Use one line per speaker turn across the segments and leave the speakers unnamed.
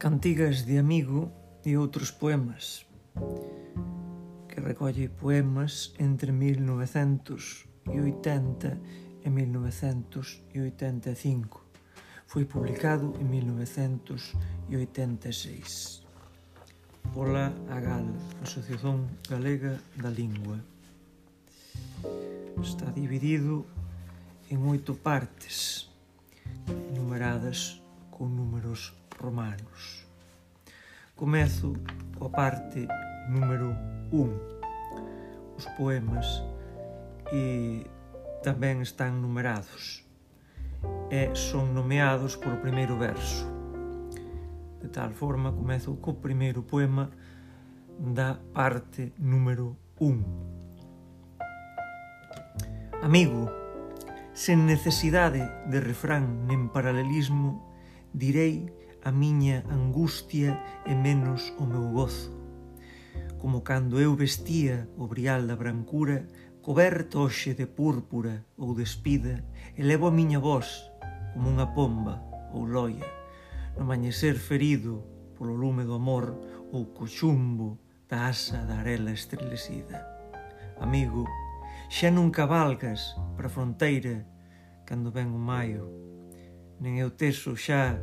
Cantigas de Amigo e outros poemas, que recolle poemas entre 1980 e 1985. Foi publicado en 1986 pola AGAL, Asociación Galega da Lingua. Está dividido en oito partes, numeradas con números romanos. Comezo coa parte número 1. Os poemas e tamén están numerados e son nomeados polo primeiro verso. De tal forma, comezo co primeiro poema da parte número 1. Amigo, sen necesidade de refrán nen paralelismo, direi a miña angustia e menos o meu gozo. Como cando eu vestía o brial da brancura, coberto hoxe de púrpura ou de espida, elevo a miña voz como unha pomba ou loia, no mañecer ferido polo lume do amor ou co chumbo da asa da arela estrelecida. Amigo, xa non cabalgas para a fronteira cando ven o maio, nen eu teso xa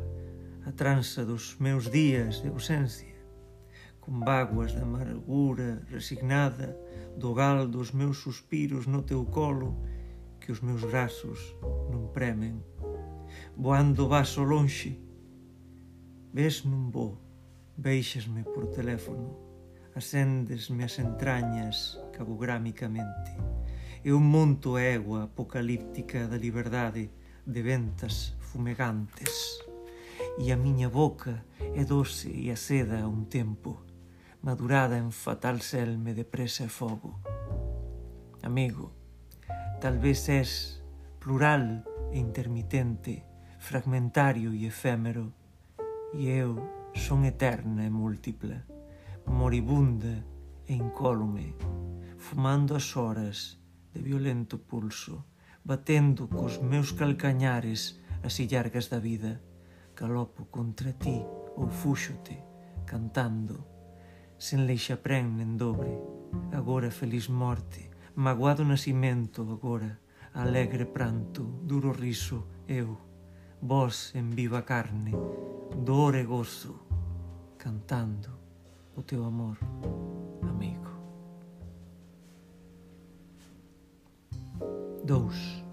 a tranza dos meus días de ausencia, con vaguas de amargura resignada do gal dos meus suspiros no teu colo que os meus braços non premen. Voando vaso lonxe, ves nun bo, beixasme por teléfono, ascendesme as entrañas cabográmicamente, E un monto égua apocalíptica da liberdade de ventas fumegantes e a miña boca é doce e aceda a un tempo, madurada en fatal selme de presa e fogo. Amigo, talvez és plural e intermitente, fragmentario e efémero, e eu son eterna e múltipla, moribunda e incólume, fumando as horas de violento pulso, batendo cos meus calcañares as illargas da vida galopo contra ti ou fúxote, cantando, sen leixaprén nen dobre, agora feliz morte, magoado nascimento agora, alegre pranto, duro riso, eu, vos en viva carne, dor e gozo, cantando o teu amor, amigo. 2.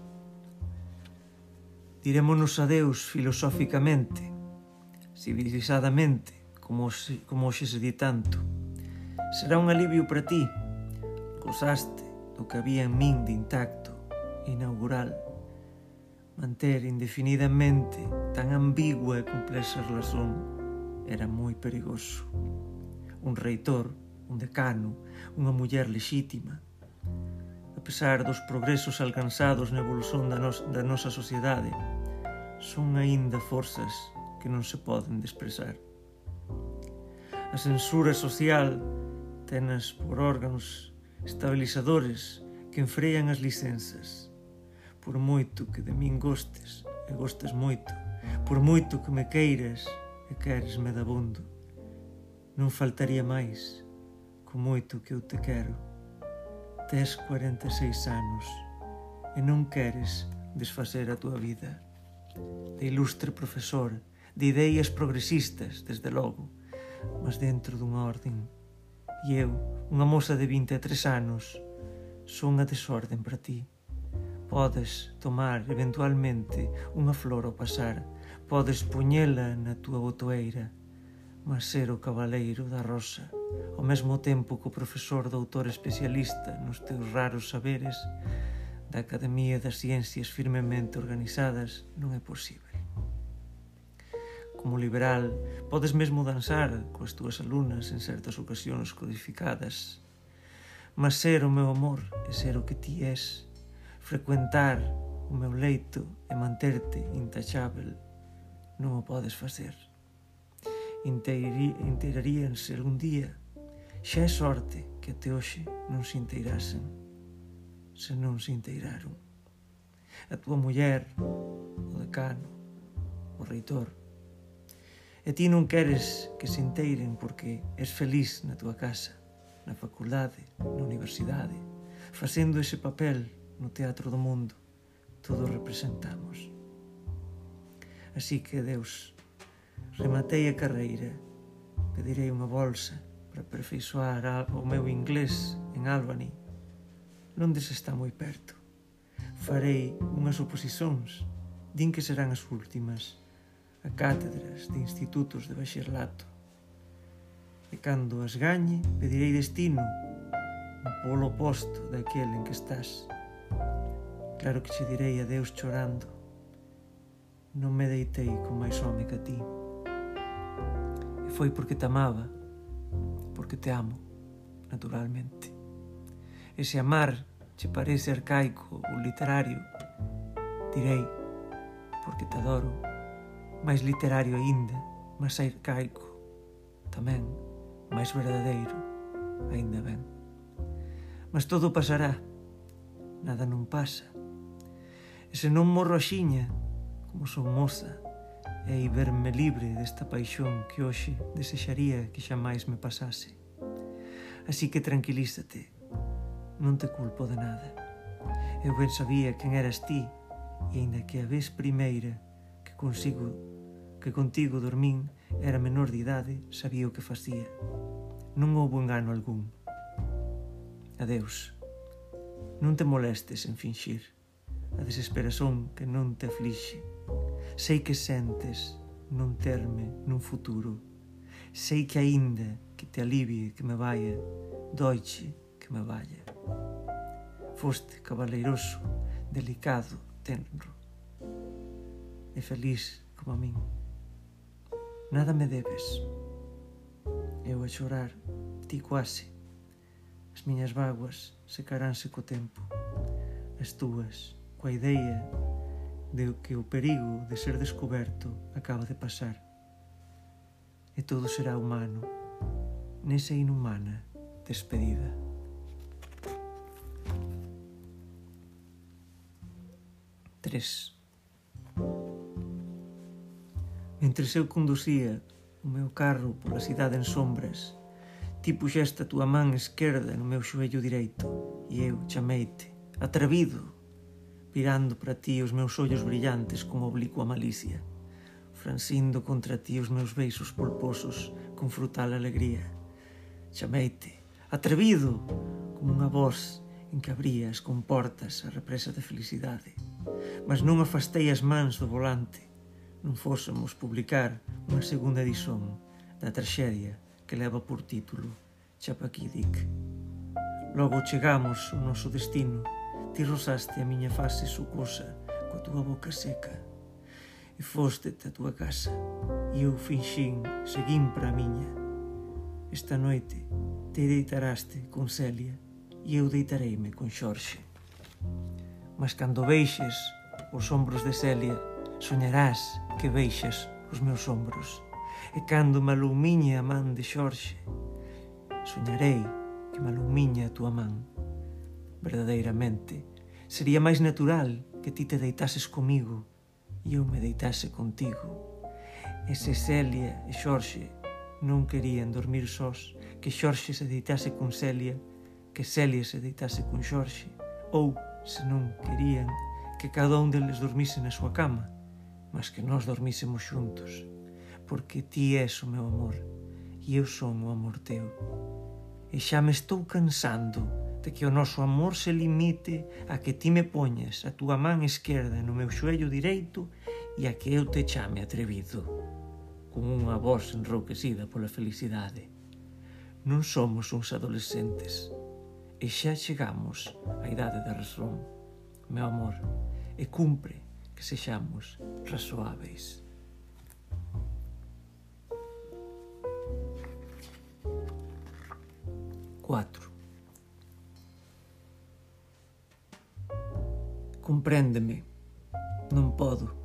Dirémonos adeus filosóficamente, civilizadamente, como, se, como hoxe se di tanto. Será un alivio para ti. Gozaste do que había en min de intacto, inaugural. Manter indefinidamente tan ambigua e complexa relación era moi perigoso. Un reitor, un decano, unha muller lexítima, a pesar dos progresos alcanzados na evolución da, nos, da nosa sociedade, son aínda forzas que non se poden desprezar. A censura social tenas por órganos estabilizadores que enfrean as licenzas. Por moito que de min gostes, e gostas moito, por moito que me queiras, e queres medabundo, non faltaría máis co moito que eu te quero. Tes 46 anos e non queres desfacer a tua vida de ilustre profesor, de ideas progresistas, desde logo, mas dentro dunha orden. E eu, unha moza de 23 anos, son a desorden para ti. Podes tomar eventualmente unha flor ao pasar, podes poñela na túa botoeira, mas ser o cabaleiro da rosa, ao mesmo tempo que o profesor doutor especialista nos teus raros saberes, da Academia das Ciencias firmemente organizadas non é posible. Como liberal, podes mesmo danzar coas túas alunas en certas ocasións codificadas, mas ser o meu amor e ser o que ti és, frecuentar o meu leito e manterte intachável, non o podes facer. Inteiraríanse algún día, xa é sorte que até hoxe non se inteirasen se non se inteiraron. A túa muller, o decano, o reitor. E ti non queres que se inteiren porque és feliz na túa casa, na facultade, na universidade, facendo ese papel no teatro do mundo. Todos representamos. Así que, Deus, rematei a carreira, pedirei unha bolsa para perfeiçoar o meu inglés en Albany non des está moi perto. Farei unhas oposicións, din que serán as últimas, a cátedras de institutos de bacharelato. E cando as gañe, pedirei destino un polo oposto daquele en que estás. Claro que che direi adeus chorando. Non me deitei con máis home que a ti. E foi porque te amaba, porque te amo, naturalmente. E se amar che parece arcaico ou literario, direi, porque te adoro, máis literario aínda, máis arcaico, tamén, máis verdadeiro, aínda ben. Mas todo pasará, nada non pasa. E se non morro axiña, como son moza, e verme libre desta paixón que hoxe desexaría que xamais me pasase. Así que tranquilízate, Non te culpo de nada. Eu ben sabía quen eras ti e aínda que a vez primeira que consigo que contigo dormín era menor de idade, sabía o que facía. Non houbo engano algún. Adeus. Non te molestes en finxir a desesperación que non te aflixe. Sei que sentes non terme nun futuro. Sei que aínda que te alivie que me vaya, doiche que me vaya. Foste cabaleiroso, delicado, tenro e feliz como a min. Nada me debes. Eu a chorar, ti quase. As miñas vaguas secaránse co tempo. As túas, coa ideia de que o perigo de ser descoberto acaba de pasar. E todo será humano nesa inhumana despedida. 3. Mentres eu conducía o meu carro pola cidade en sombras, ti puxeste a túa man esquerda no meu xoello direito e eu chameite, atrevido, virando para ti os meus ollos brillantes como oblicua malicia, fransindo contra ti os meus beisos polposos con frutal alegría. Chameite, atrevido, como unha voz en que abrías con portas a represa de felicidade mas non afastei as mans do volante non fósemos publicar unha segunda edición da traxedia que leva por título Chapaquidic. Logo chegamos ao noso destino, ti rosaste a miña face sucosa coa túa boca seca e foste a túa casa e eu finxín, seguín para a miña. Esta noite te deitaraste con Celia e eu deitareime con Xorxe mas cando veixes os ombros de Celia, soñarás que veixes os meus ombros. E cando me alumiñe a man de Xorxe, soñarei que me alumiñe a tua man. Verdadeiramente, sería máis natural que ti te deitases comigo e eu me deitase contigo. E se Celia e Xorxe non querían dormir sós, que Xorxe se deitase con Celia, que Celia se deitase con Xorxe, ou se non querían que cada un deles dormise na súa cama, mas que nós dormísemos xuntos, porque ti és o meu amor e eu son o amor teu. E xa me estou cansando de que o noso amor se limite a que ti me poñas a túa man esquerda no meu xoello direito e a que eu te chame atrevido, con unha voz enrouquecida pola felicidade. Non somos uns adolescentes, E xa chegamos á idade da razón, meu amor, e cumpre que sexamos razoáveis. Cuatro. Compréndeme, non podo,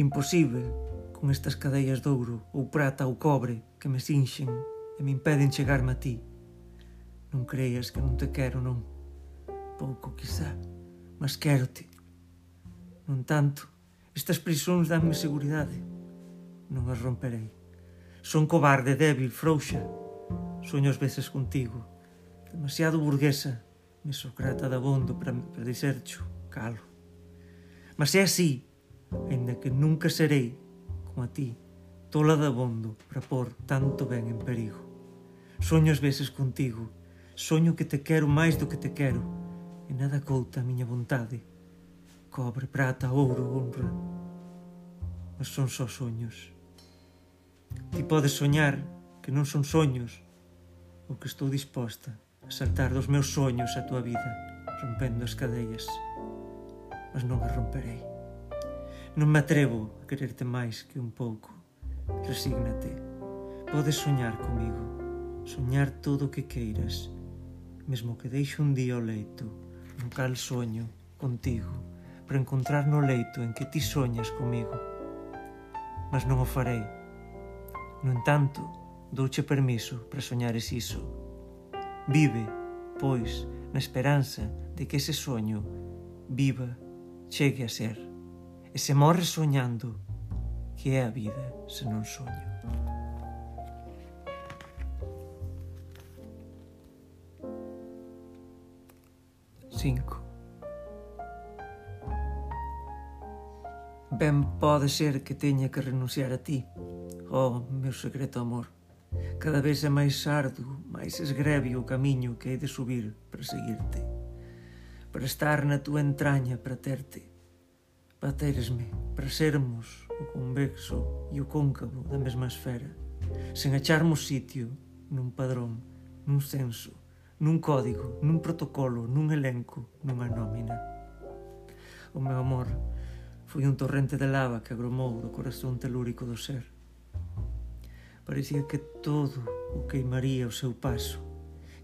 imposible con estas cadeas de ouro ou prata ou cobre que me sinxen e me impeden chegarme a ti Non creias que non te quero, non. Pouco, quizá, mas quero-te. Non tanto. Estas prisóns danme seguridade. Non as romperei. Son um cobarde, débil, frouxa. Soño as veces contigo. Demasiado burguesa, mesocrata da bondo para, para disercho, calo. Mas é así, ainda que nunca serei, como a ti, tola da bondo para pôr tanto ben en perigo. Soño as veces contigo, Soño que te quero máis do que te quero, e nada couta a miña vontade. Cobre, prata, ouro, honra. Mas son só soños. Ti podes soñar que non son soños, ou que estou disposta a saltar dos meus soños a tua vida, rompendo as cadeas. Mas non as romperei. Non me atrevo a quererte máis que un pouco. Resígnate. Podes soñar comigo, soñar todo o que queiras, mesmo que deixe un día o leito, un cal soño contigo, para encontrar no leito en que ti soñas comigo. Mas non o farei. No entanto, douche permiso para soñares iso. Vive, pois, na esperanza de que ese soño viva, chegue a ser. E se morre soñando, que é a vida se non soño? 5. Ben pode ser que teña que renunciar a ti, oh meu secreto amor. Cada vez é máis arduo, máis esgreve o camiño que hei de subir para seguirte. Para estar na túa entraña para terte. Para teresme, para sermos o convexo e o cóncavo da mesma esfera. Sen acharmos sitio nun padrón, nun censo nun código, nun protocolo, nun elenco, nunha nómina. O meu amor foi un torrente de lava que agromou do corazón telúrico do ser. Parecía que todo o queimaría o seu paso,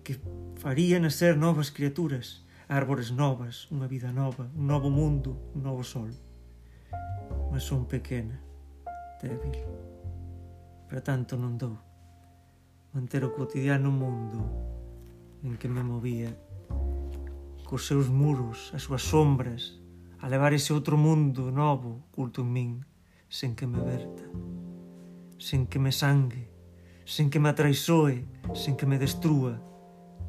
que faría nacer novas criaturas, árbores novas, unha vida nova, un novo mundo, un novo sol. Mas son pequena, débil. Para tanto non dou. Manter o cotidiano mundo en que me movía cos seus muros, as súas sombras, a levar ese outro mundo novo culto en min, sen que me verta, sen que me sangue, sen que me atraizoe, sen que me destrua.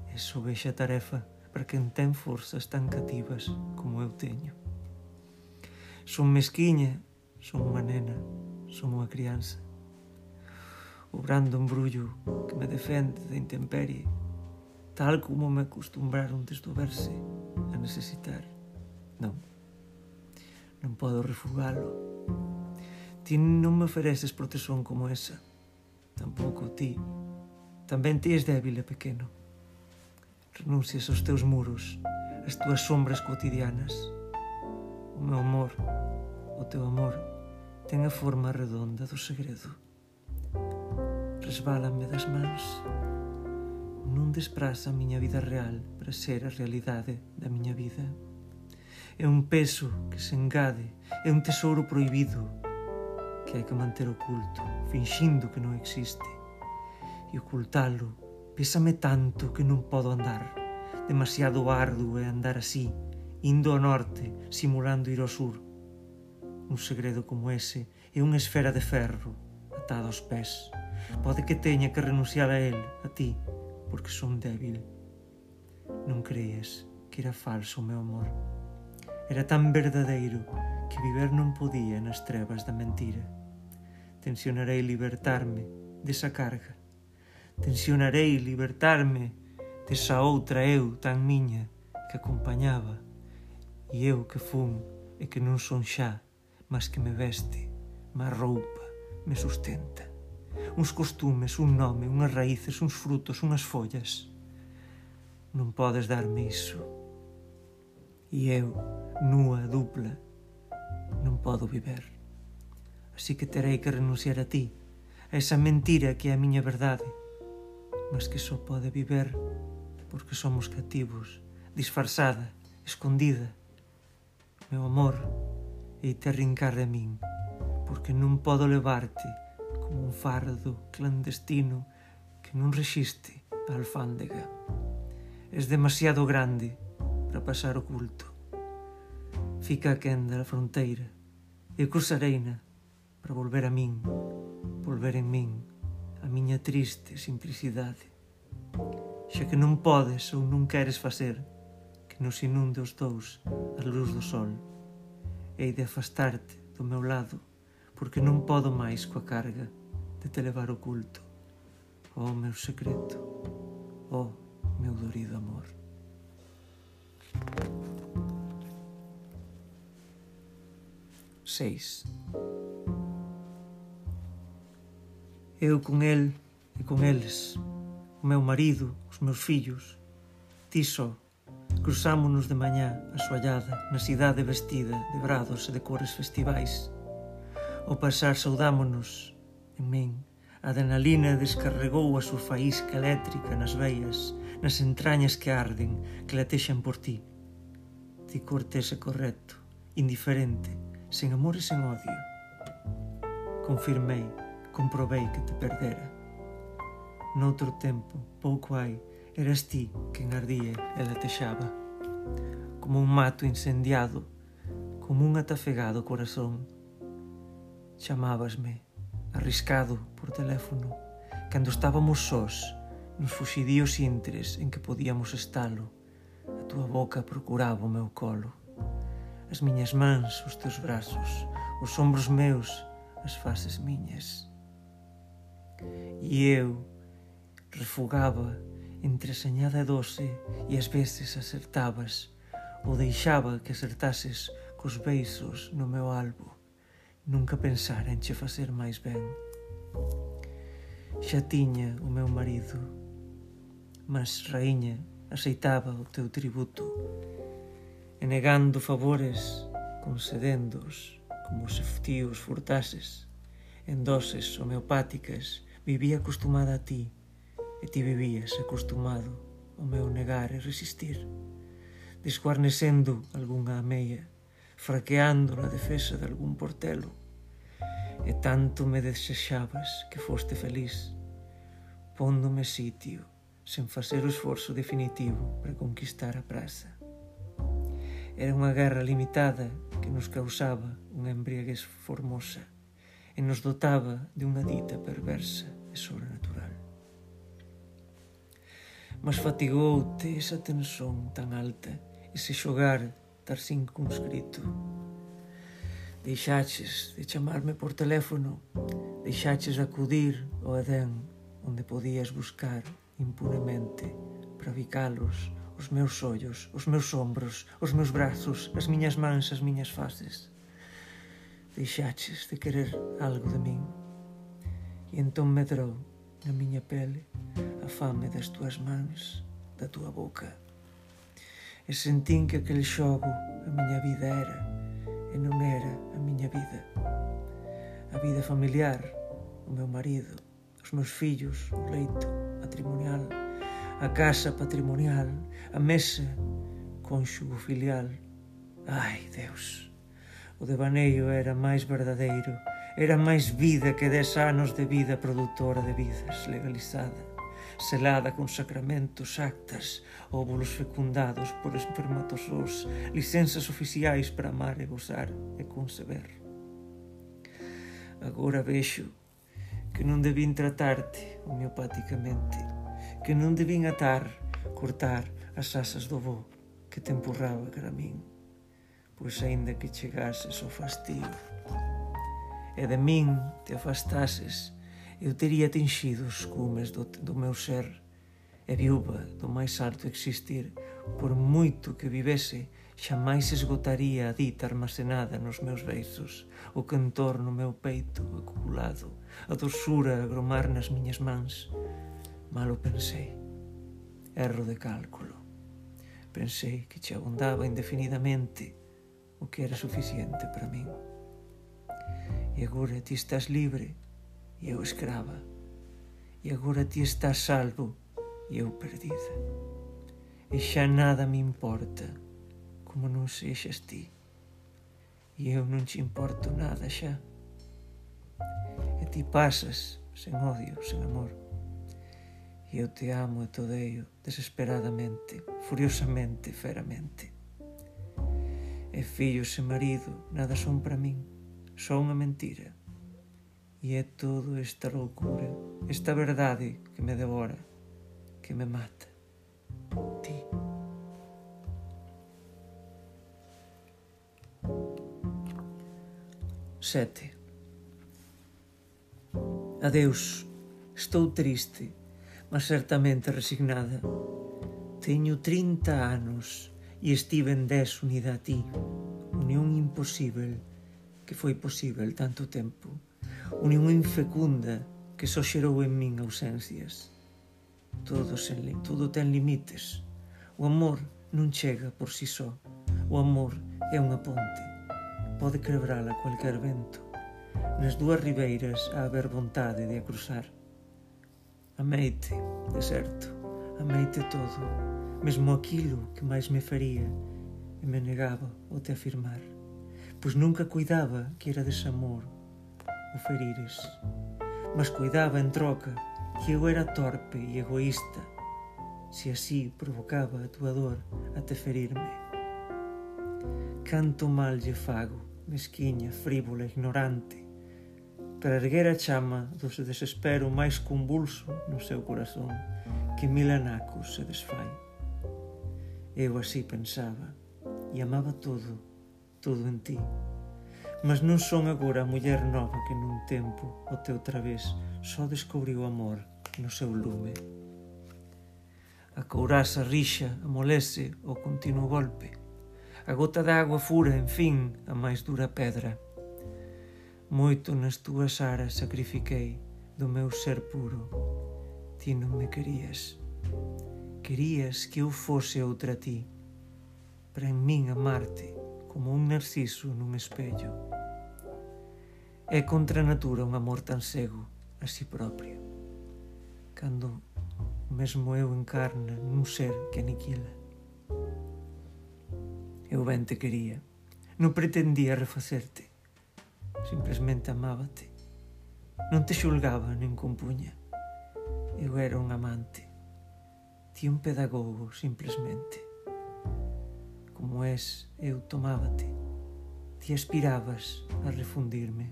É sobexa tarefa para quen ten forzas tan cativas como eu teño. Son mesquiña, son unha nena, son unha crianza. O brando embrullo que me defende da de intemperie tal como me acostumbraron desde o verse a necesitar. Non, non podo refugalo. Ti non me ofereces protesón como esa. Tampouco ti. Tamén ti és débil e pequeno. Renuncias aos teus muros, as túas sombras cotidianas. O meu amor, o teu amor, ten a forma redonda do segredo resbálame das mans non despraza a miña vida real para ser a realidade da miña vida. É un peso que se engade, é un tesouro proibido que hai que manter oculto, finxindo que non existe. E ocultalo pésame tanto que non podo andar. Demasiado arduo é andar así, indo ao norte, simulando ir ao sur. Un segredo como ese é unha esfera de ferro atada aos pés. Pode que teña que renunciar a él, a ti, porque son débil. Non creías que era falso o meu amor. Era tan verdadeiro que viver non podía nas trevas da mentira. Tensionarei libertarme desa carga. Tensionarei libertarme desa outra eu tan miña que acompañaba e eu que fun e que non son xa, mas que me veste, me roupa, me sustenta uns costumes, un nome, unhas raíces, uns frutos, unhas follas. Non podes darme iso. E eu, nua, dupla, non podo viver. Así que terei que renunciar a ti, a esa mentira que é a miña verdade, mas que só pode viver porque somos cativos, disfarzada, escondida. Meu amor, e te arrincar de min, porque non podo levarte como un fardo clandestino que non resiste a alfándega. Es demasiado grande para pasar oculto. Fica a quenda a fronteira e cruzareina para volver a min, volver en min, a miña triste simplicidade. Xa que non podes ou non queres facer que nos inunde os dous a luz do sol. Hei de afastarte do meu lado porque non podo máis coa carga de te levar oculto. Oh, meu secreto, oh, meu dorido amor. Seis. Eu con el e con eles, o meu marido, os meus fillos, ti só, cruzámonos de mañá asoallada na cidade vestida de brados e de cores festivais. O pasar saudámonos En min, a adrenalina descarregou a súa faísca eléctrica nas veias, nas entrañas que arden, que latexan por ti. Ti cortés e correcto, indiferente, sen amor e sen odio. Confirmei, comprobei que te perdera. Noutro tempo, pouco hai, eras ti quen ardía e latexaba. Como un mato incendiado, como un atafegado corazón. Chamábasme arriscado por teléfono, cando estábamos sós, nos fuxidíos intres en que podíamos estalo. A túa boca procuraba o meu colo. As miñas mans, os teus brazos, os ombros meus, as faces miñas e eu refugaba entre a sañada doce e as veces acertabas ou deixaba que acertases cos beisos no meu albo. Nunca pensara en che facer máis ben. Xa tiña o meu marido, mas raíña aceitaba o teu tributo, e negando favores, concedendos, como se tíos furtases, en doses homeopáticas, vivía acostumada a ti, e ti vivías acostumado ao meu negar e resistir, desguarnecendo algunha ameia, fraqueando na defesa de algún portelo, e tanto me desexabas que foste feliz, póndome sitio, sen facer o esforzo definitivo para conquistar a praza. Era unha guerra limitada que nos causaba unha embriaguez formosa e nos dotaba de unha dita perversa e sobrenatural. Mas fatigoute esa tensión tan alta, ese xogar estar circunscrito. Deixaches de chamarme por teléfono, deixaches de acudir ao Edén onde podías buscar impunemente para bicalos os meus ollos, os meus ombros, os meus brazos, as miñas mans, as miñas faces. Deixaches de querer algo de min e entón medrou na miña pele a fame das túas mans, da túa boca e sentín que aquel xogo a miña vida era e non era a miña vida. A vida familiar, o meu marido, os meus fillos, o leito patrimonial, a casa patrimonial, a mesa, cônxugo filial. Ai, Deus, o devaneio era máis verdadeiro, era máis vida que dez anos de vida produtora de vidas legalizada selada con sacramentos, actas, óvulos fecundados por espermatozoos, licenzas oficiais para amar e gozar e conceber. Agora vexo que non debín tratarte homeopáticamente, que non debín atar, cortar as asas do voo que te empurraba cara min, pois aínda que chegases ao fastío e de min te afastases, eu teria atingido os cumes do, do meu ser e viúva do máis alto existir, por moito que vivese, xamais esgotaría a dita armazenada nos meus beizos, o cantor no meu peito acumulado, a dorsura a gromar nas miñas mans. Malo pensei, erro de cálculo. Pensei que che abundaba indefinidamente o que era suficiente para min. E agora ti estás libre, e eu escrava, e agora ti estás salvo e eu perdida. E xa nada me importa, como non sexas ti, e eu non te importo nada xa. E ti pasas sen odio, sen amor, e eu te amo e todeio desesperadamente, furiosamente, feramente. E fillos e marido nada son para min, son unha mentira E é todo esta loucura, esta verdade que me devora, que me mata. Ti. Sete. Adeus, estou triste, mas certamente resignada. Teño 30 anos e estive en 10 unida a ti. Unión imposible que foi posible tanto tempo unión infecunda que só xerou en min ausencias. Todo, sen, todo ten limites. O amor non chega por si só. O amor é unha ponte. Pode quebrala cualquier vento. Nas dúas ribeiras a haber vontade de a cruzar. Ameite, deserto. Ameite todo. Mesmo aquilo que máis me faría e me negaba o te afirmar. Pois nunca cuidaba que era desamor o ferires. Mas cuidaba en troca que eu era torpe e egoísta, se así provocaba a tua dor a te ferirme. Canto mal lle fago, mesquiña, frívola, ignorante, para erguer a chama do se desespero máis convulso no seu corazón, que mil anacos se desfai. Eu así pensaba, e amaba todo, todo en ti. Mas non son agora a muller nova que nun tempo o teu través só descubriu amor no seu lume. A couraza rixa amolece o continuo golpe. A gota de agua fura, en fin, a máis dura pedra. Moito nas túas aras sacrifiquei do meu ser puro. Ti non me querías. Querías que eu fose outra ti, para en min amarte como un narciso nun espello. É contra a natura un amor tan cego a si propio, cando mesmo eu encarna nun ser que aniquila. Eu ben te quería, non pretendía refacerte, simplesmente amábate. Non te xulgaba nin compuña, eu era un amante, ti un pedagogo simplesmente como és, eu tomábate, ti aspirabas a refundirme,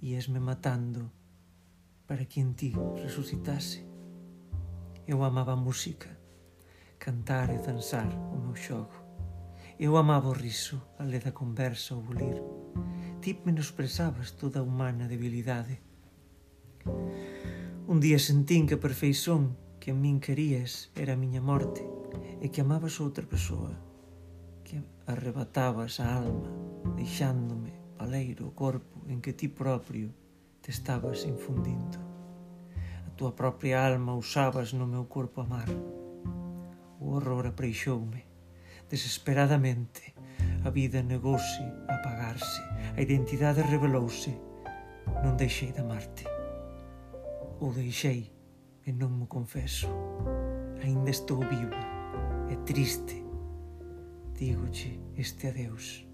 esme matando para que en ti resucitase. Eu amaba a música, cantar e danzar o meu xogo. Eu amaba o riso, a leda conversa, o bulir. Ti menosprezabas toda a humana debilidade. Un día sentín que a perfeición que a min querías era a miña morte e que amabas outra persoa arrebatabas a alma, deixándome paleiro o corpo en que ti propio te estabas infundindo. A tua propia alma usabas no meu corpo amar. O horror apreixoume. Desesperadamente, a vida negouse a apagarse, a identidade revelouse. Non deixei de amarte. Ou deixei e non me confeso. Ainda estou viva e triste dígoche este adeus.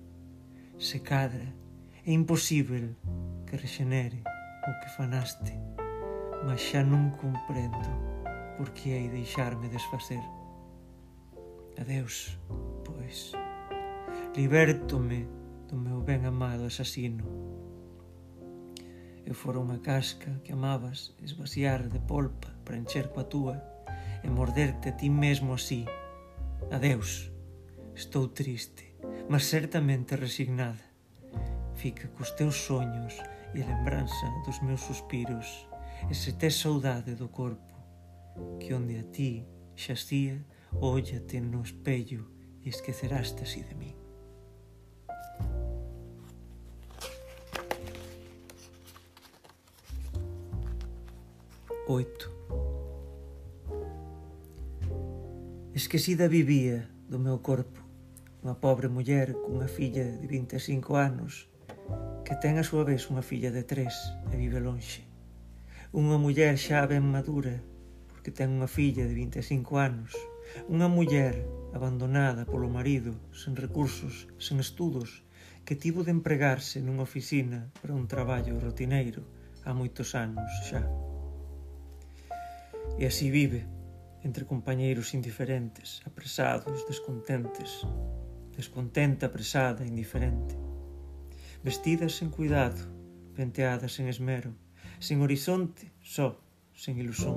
Se cadra, é imposible que rexenere o que fanaste, mas xa non comprendo por que hai deixarme desfacer. Adeus, pois. Libértome do meu ben amado asasino. Eu fora unha casca que amabas esvaciar de polpa para encher coa túa e morderte a ti mesmo así. Adeus. Adeus. Estou triste, mas certamente resignada. Fica cos teus soños e a lembranza dos meus suspiros e se tes saudade do corpo que onde a ti xacía, óllate no espello e esqueceraste así de mí. Oito. Esquecida vivía do meu corpo unha pobre muller cunha filla de 25 anos que ten a súa vez unha filla de tres e vive lonxe. Unha muller xa ben madura porque ten unha filla de 25 anos. Unha muller abandonada polo marido, sen recursos, sen estudos, que tivo de empregarse nunha oficina para un traballo rotineiro há moitos anos xa. E así vive, entre compañeiros indiferentes, apresados, descontentes, descontenta, presada, indiferente. Vestida sen cuidado, penteadas sen esmero, sen horizonte, só, sen ilusón.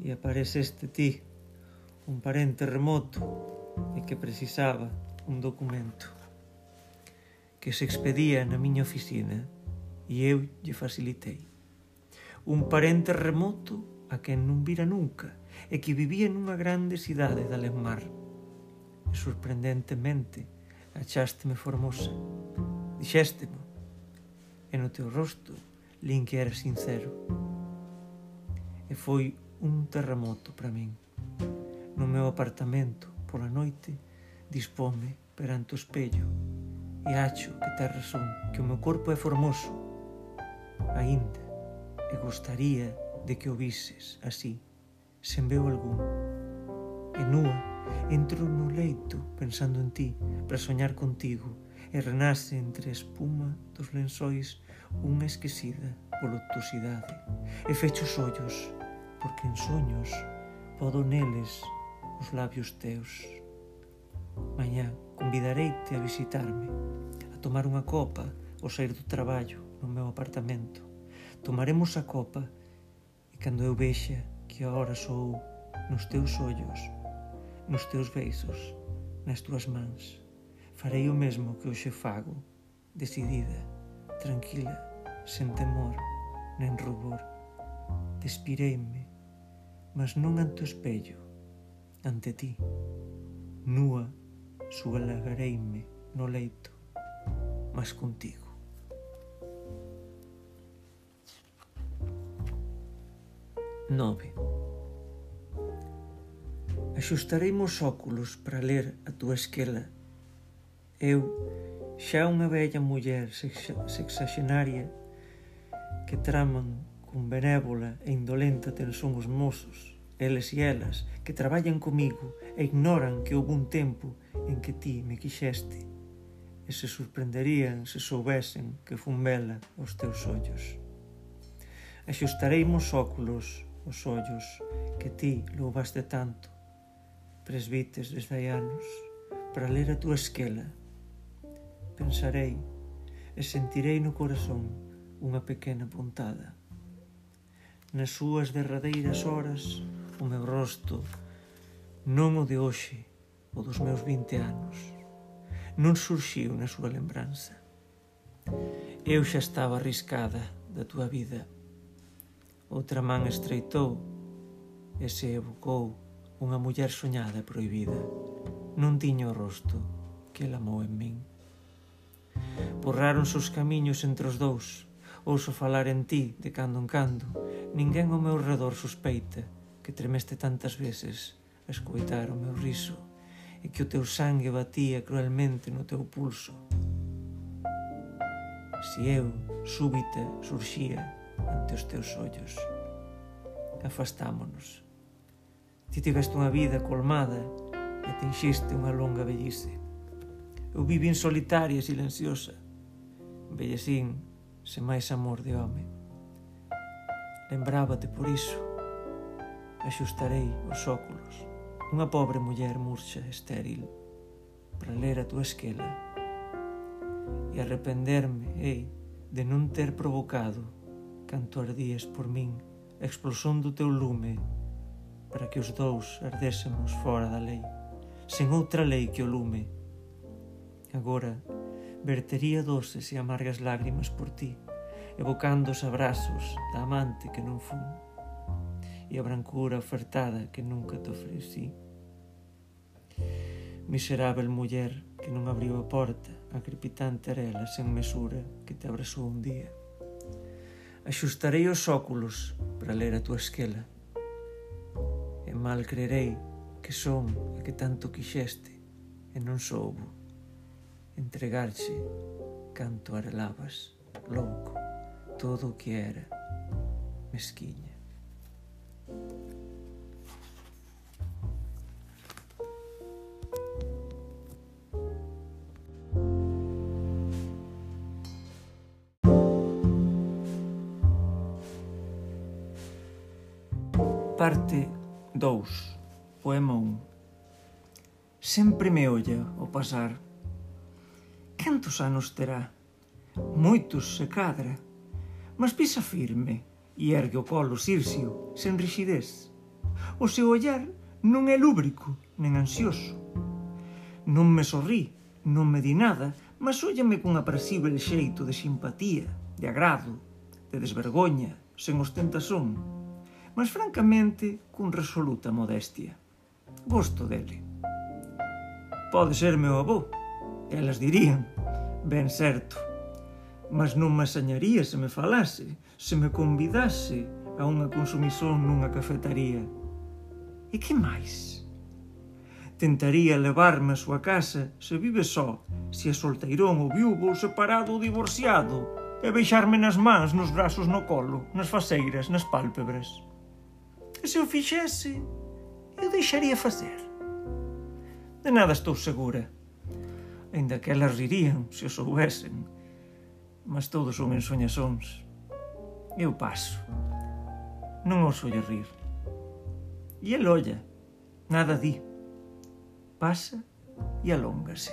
E aparece este ti, un parente remoto e que precisaba un documento que se expedía na miña oficina e eu lle facilitei. Un parente remoto a quen non vira nunca e que vivía nunha grande cidade da Lemar, sorprendentemente achásteme formosa. Dixéstemo, e no teu rosto lin que era sincero. E foi un terremoto para min. No meu apartamento, pola noite, dispome perante o espello e acho que ter razón que o meu corpo é formoso. Ainda, e gostaría de que o vises así, sen veo algún, e nua, Entro no leito pensando en ti para soñar contigo e renace entre a espuma dos lençóis unha esquecida voluptuosidade e fecho os ollos porque en soños podo neles os labios teus. Mañá convidareite a visitarme, a tomar unha copa ao sair do traballo no meu apartamento. Tomaremos a copa e cando eu vexa que ahora sou nos teus ollos nos teus beizos, nas tuas mans. Farei o mesmo que hoxe fago, decidida, tranquila, sen temor, nen rubor. Despireime, mas non ante o espello, ante ti. Nua, sualareime no leito, mas contigo. Nove. Axustaremos óculos para ler a túa esquela. Eu, xa unha bella muller sexaxenaria que traman con benévola e indolenta tensón os mozos, eles e elas, que traballan comigo e ignoran que houve un tempo en que ti me quixeste e se sorprenderían se soubesen que fun vela os teus ollos. Axustareimos óculos os ollos que ti loubaste tanto presbites desde hai anos para ler a túa esquela. Pensarei e sentirei no corazón unha pequena puntada. Nas súas derradeiras horas o meu rosto non o de hoxe, o dos meus 20 anos, non surxiu na súa lembranza. Eu xa estaba arriscada da tua vida. Outra man estreitou e se evocou unha muller soñada e proibida. Non tiño o rosto que ela amou en min. Borráronse os camiños entre os dous. Ouso falar en ti de cando en cando. Ninguén ao meu redor sospeita que tremeste tantas veces a escoitar o meu riso e que o teu sangue batía cruelmente no teu pulso. Si eu, súbita, surxía ante os teus ollos. Afastámonos Ti tiveste unha vida colmada e tinxiste unha longa vellice. Eu vivín solitaria e silenciosa. vellecín sen máis amor de home. Lembrábate por iso. Axustarei os óculos. Unha pobre muller murcha estéril para ler a túa esquela e arrependerme, ei, de non ter provocado canto ardías por min a explosión do teu lume para que os dous ardésemos fora da lei, sen outra lei que o lume. Agora, vertería doces e amargas lágrimas por ti, evocando os abrazos da amante que non fun e a brancura ofertada que nunca te ofrecí. Miserável muller que non abriu a porta a crepitante arela sen mesura que te abrazou un día. Axustarei os óculos para ler a tua esquela e mal crerei que son a que tanto quixeste e non soubo entregarche canto arelabas louco todo o que era mesquiña. Parte 2. Poema 1 Sempre me olla o pasar. Cantos anos terá? Moitos se cadra. Mas pisa firme e ergue o colo sircio sen rixidez. O seu ollar non é lúbrico nen ansioso. Non me sorrí, non me di nada Mas óllame cun aprasível xeito de simpatía, de agrado, de desvergoña, sen ostentación mas francamente cun resoluta modestia. Gosto dele. Pode ser meu avó, elas dirían, ben certo. Mas non me asañaría se me falase, se me convidase a unha consumición nunha cafetaría. E que máis? Tentaría levarme a súa casa se vive só, se é solteirón ou viúvo ou separado ou divorciado, e beixarme nas mans, nos brazos, no colo, nas faceiras, nas pálpebras se o fixese, eu deixaría facer. De nada estou segura. Ainda que elas rirían se o soubesen. Mas todos son ensoñasóns. Eu paso. Non os olle rir. E el olla. Nada di. Pasa e alóngase.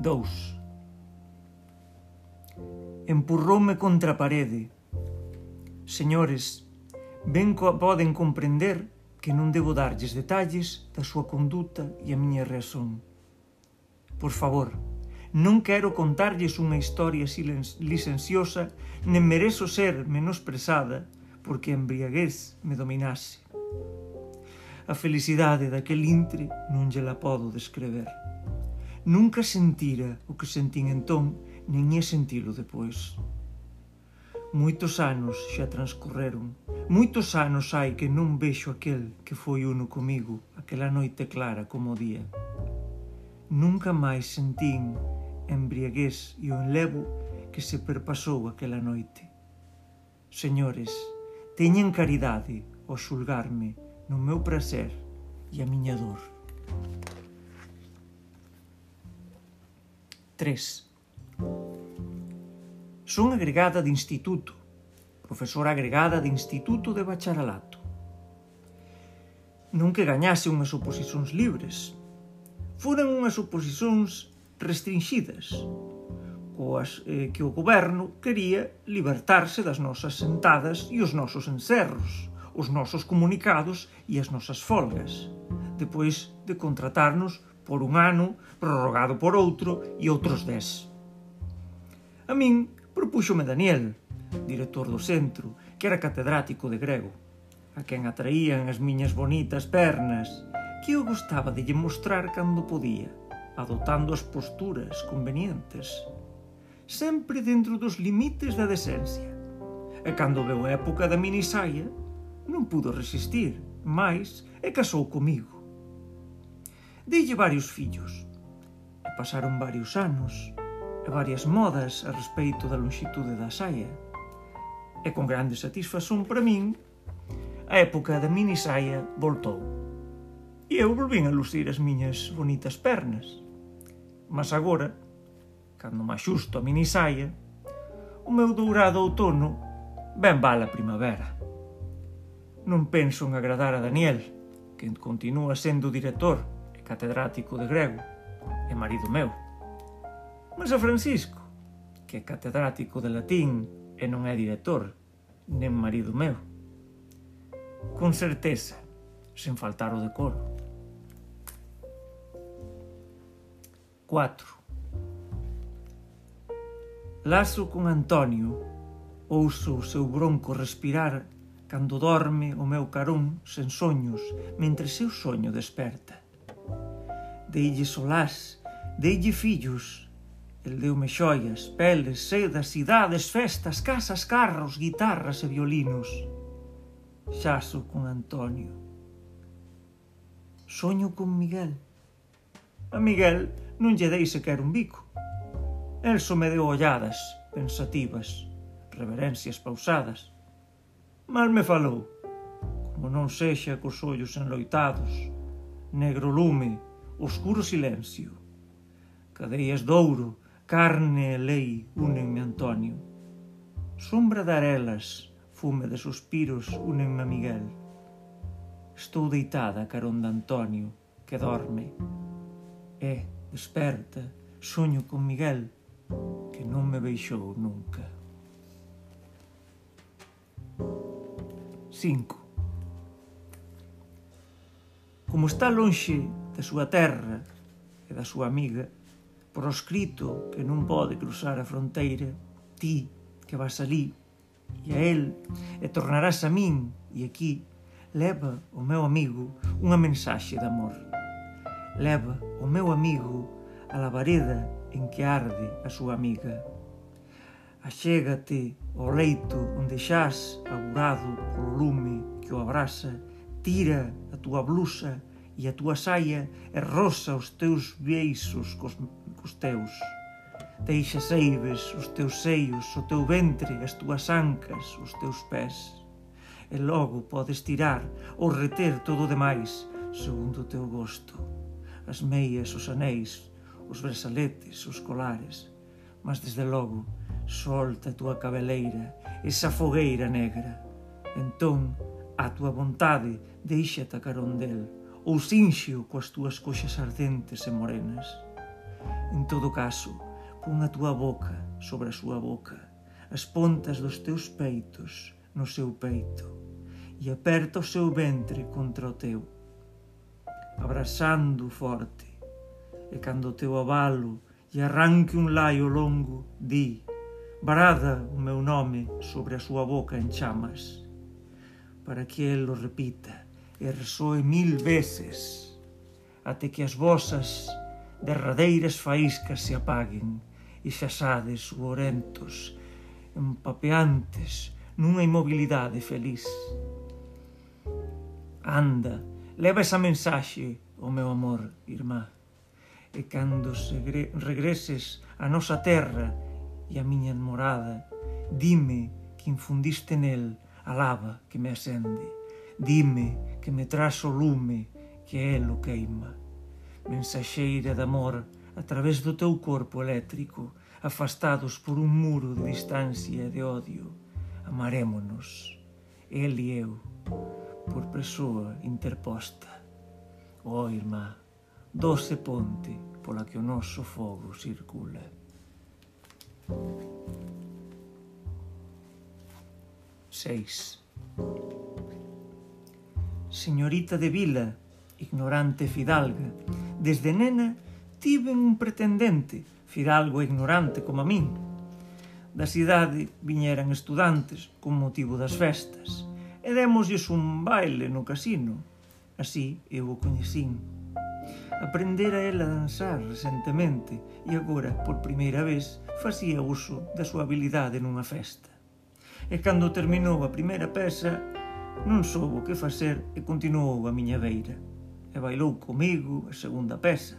2. Empurroume contra a parede Señores, ben co poden comprender que non debo darlles detalles da súa conduta e a miña razón. Por favor, non quero contarlles unha historia licenciosa, nen merezo ser menosprezada porque a embriaguez me dominase. A felicidade daquel intre non lle la podo descrever. Nunca sentira o que sentín entón, nin ia sentilo depois. Moitos anos xa transcorreron. Moitos anos hai que non vexo aquel que foi uno comigo, aquela noite clara como o día. Nunca máis sentín embriaguez e o enlevo que se perpasou aquela noite. Señores, teñen caridade ao xulgarme no meu prazer e a miña dor. 3. Son agregada de instituto, profesora agregada de Instituto de Bacharelato. Non que gañase unhas oposicións libres, foran unhas oposicións restringidas, coas eh, que o goberno quería libertarse das nosas sentadas e os nosos encerros, os nosos comunicados e as nosas folgas, depois de contratarnos por un ano, prorrogado por outro e outros dez. A min propúxome Daniel, director do centro, que era catedrático de grego, a quen atraían as miñas bonitas pernas, que eu gostaba de lle mostrar cando podía, adotando as posturas convenientes, sempre dentro dos limites da decencia. E cando veu a época da minisaia, non pudo resistir, máis e casou comigo. Deille varios fillos, e pasaron varios anos, varias modas a respeito da lonxitude da saia. E con grande satisfacción para min, a época da mini saia voltou. E eu volvín a lucir as miñas bonitas pernas. Mas agora, cando me xusto a mini saia, o meu dourado outono ben vale a primavera. Non penso en agradar a Daniel, que continúa sendo director e catedrático de grego, e marido meu. Mas a Francisco, que é catedrático de latín e non é director, nem marido meu. Con certeza, sen faltar o decoro. 4. Lazo con Antonio, ouso o seu bronco respirar cando dorme o meu carón sen soños, mentre seu soño desperta. Deille solás, deille fillos, El deume xoias, peles, sedas, cidades, festas, casas, carros, guitarras e violinos. Xaso con Antonio. Soño con Miguel. A Miguel non lle dei sequer un bico. El só me deu olladas, pensativas, reverencias pausadas. Mas me falou, como non sexa cos ollos enloitados, negro lume, oscuro silencio, Cadeias d'ouro, ouro, Carne e lei únenme Antonio. Sombra de arelas, fume de suspiros únenme a Miguel. Estou deitada carón de Antonio, que dorme. E, desperta, soño con Miguel, que non me beixou nunca. 5. Como está lonxe da súa terra e da súa amiga, proscrito que non pode cruzar a fronteira, ti que vas ali e a el e tornarás a min e aquí leva o meu amigo unha mensaxe de amor. Leva o meu amigo a labareda en que arde a súa amiga. Achégate ao leito onde xás aburado polo lume que o abraza, tira a túa blusa e a túa saia e rosa os teus beixos cos cos teus. Deixa seives os teus seios, o teu ventre, as túas ancas, os teus pés. E logo podes tirar ou reter todo o demais, segundo o teu gosto. As meias, os anéis, os bresaletes, os colares. Mas desde logo, solta a tua cabeleira, esa fogueira negra. Entón, a tua vontade deixa atacar ondel, ou sinxio coas túas coxas ardentes e morenas. En todo caso, pon a túa boca sobre a súa boca, as pontas dos teus peitos no seu peito e aperta o seu ventre contra o teu, abraxando forte. E cando o teu abalo e arranque un laio longo, di, barada o meu nome sobre a súa boca en chamas, para que el o repita e resoe mil veces, até que as vosas derradeiras faíscas se apaguen e xaxades suorentos, empapeantes, nunha imobilidade feliz. Anda, leva esa mensaxe, o meu amor, irmá, e cando regreses a nosa terra e a miña morada, dime que infundiste nel a lava que me ascende, dime que me traz o lume que é lo queima. Mensaxeira de amor a través do teu corpo eléctrico, afastados por un muro de distancia e de odio. Amarémonos, el e eu, por persoa interposta. Oh, irmá, doce ponte pola que o noso fogo circula. Seis señorita de vila, ignorante fidalga. Desde nena tiven un pretendente, fidalgo e ignorante como a min. Da cidade viñeran estudantes con motivo das festas e démoslles un baile no casino. Así eu o coñecín. Aprender a ela a danzar recentemente e agora, por primeira vez, facía uso da súa habilidade nunha festa. E cando terminou a primeira pesa, non soubo que facer e continuou a miña beira e bailou comigo a segunda peza.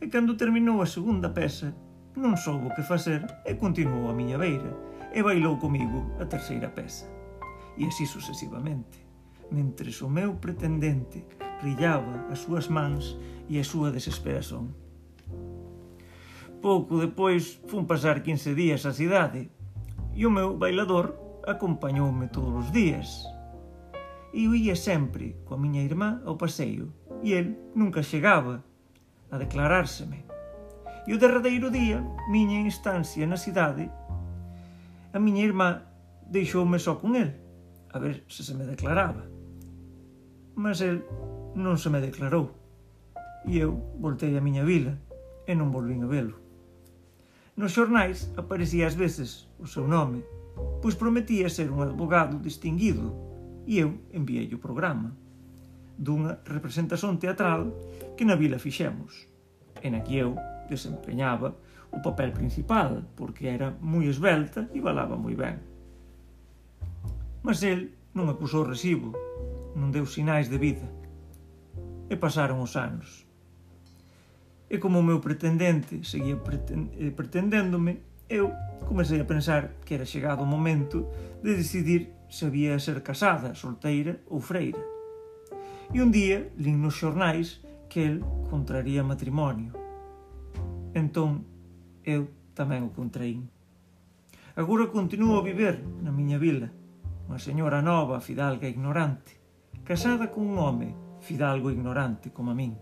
E cando terminou a segunda peza, non soubo que facer e continuou a miña beira e bailou comigo a terceira peza. E así sucesivamente, mentres o meu pretendente brillaba as súas mans e a súa desesperación. Pouco depois fun pasar 15 días á cidade e o meu bailador acompañoume todos os días. E eu ia sempre coa miña irmá ao paseo e el nunca chegaba a declarárseme. E o derradeiro día, miña instancia na cidade, a miña irmá deixoume só con el, a ver se se me declaraba. Mas el non se me declarou. E eu voltei a miña vila e non volvín a velo. Nos xornais aparecía ás veces o seu nome, pois prometía ser un advogado distinguido, e eu enviei o programa. Dunha representación teatral que na vila fixemos e na que eu desempeñaba o papel principal porque era moi esbelta e balaba moi ben. Mas el non acusou recibo, non deu sinais de vida. E pasaron os anos. E como o meu pretendente seguía eh, pretendéndome, eu comecei a pensar que era chegado o momento de decidir se había ser casada, solteira ou freira. E un día lin nos xornais que el contraría matrimonio. Entón, eu tamén o contraín. Agora continuo a viver na miña vila, unha señora nova, fidalga e ignorante, casada con un home, fidalgo e ignorante, como a min.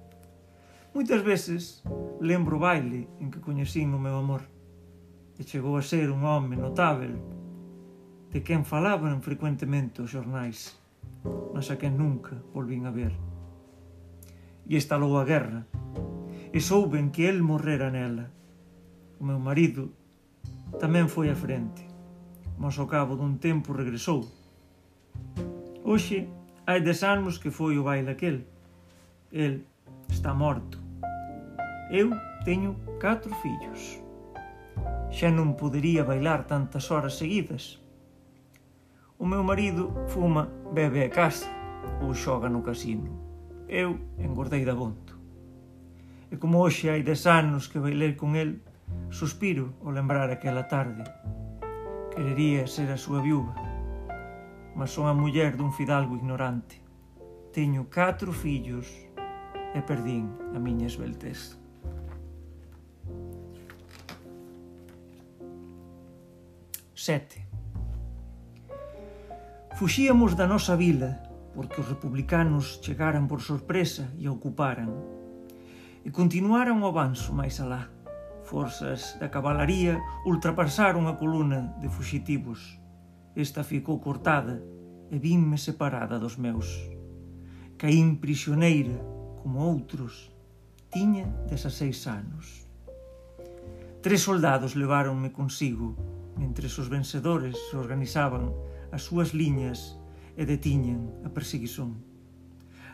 Moitas veces lembro o baile en que coñecín o meu amor e chegou a ser un home notável de quen falaban frecuentemente os xornais mas xa quen nunca volvín a ver. E estalou a guerra, e souben que el morrera nela. O meu marido tamén foi á frente, mas ao cabo dun tempo regresou. Hoxe hai des anos que foi o baile aquel. El está morto. Eu teño catro fillos. Xa non podería bailar tantas horas seguidas, O meu marido fuma, bebe a casa ou xoga no casino. Eu engordei da bonto. E como hoxe hai des anos que bailei con el, suspiro ao lembrar aquela tarde. Querería ser a súa viúva, mas son a muller dun fidalgo ignorante. Teño catro fillos e perdín a miña esbeltez. Sete. Fuxíamos da nosa vila porque os republicanos chegaran por sorpresa e ocuparan. E continuaran o avanzo máis alá. Forzas da cabalaría ultrapasaron a coluna de fuxitivos. Esta ficou cortada e vinme separada dos meus. Caín prisioneira, como outros, tiña 16 anos. Tres soldados leváronme consigo, mentre os vencedores se organizaban as súas liñas e detiñen a perseguición.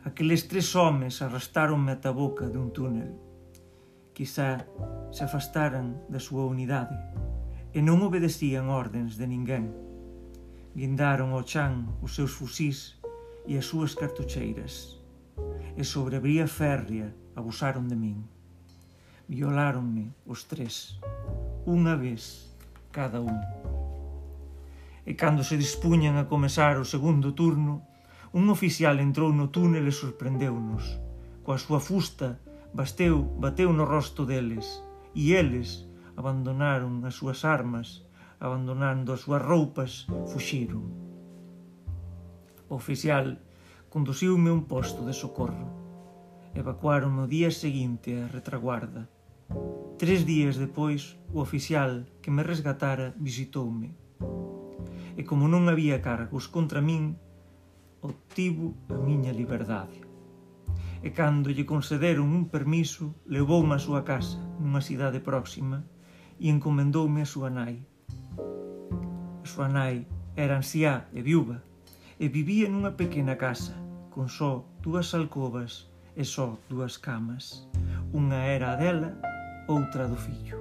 Aqueles tres homes arrastaronme ata a boca dun túnel. Quizá se afastaran da súa unidade e non obedecían ordens de ninguén. Guindaron ao chan os seus fusís e as súas cartucheiras e sobre a bría férrea abusaron de min. Violáronme os tres, unha vez cada un e cando se dispuñan a comezar o segundo turno, un oficial entrou no túnel e sorprendeu-nos. Coa súa fusta basteu, bateu no rosto deles e eles abandonaron as súas armas, abandonando as súas roupas, fuxiron. O oficial conduciume a un posto de socorro. Evacuaron o día seguinte a retraguarda. Tres días depois, o oficial que me resgatara visitoume e como non había cargos contra min, obtivo a miña liberdade. E cando lle concederon un permiso, levoume a súa casa, nunha cidade próxima, e encomendoume a súa nai. A súa nai era anciá e viúva, e vivía nunha pequena casa, con só dúas alcobas e só dúas camas. Unha era a dela, outra do fillo.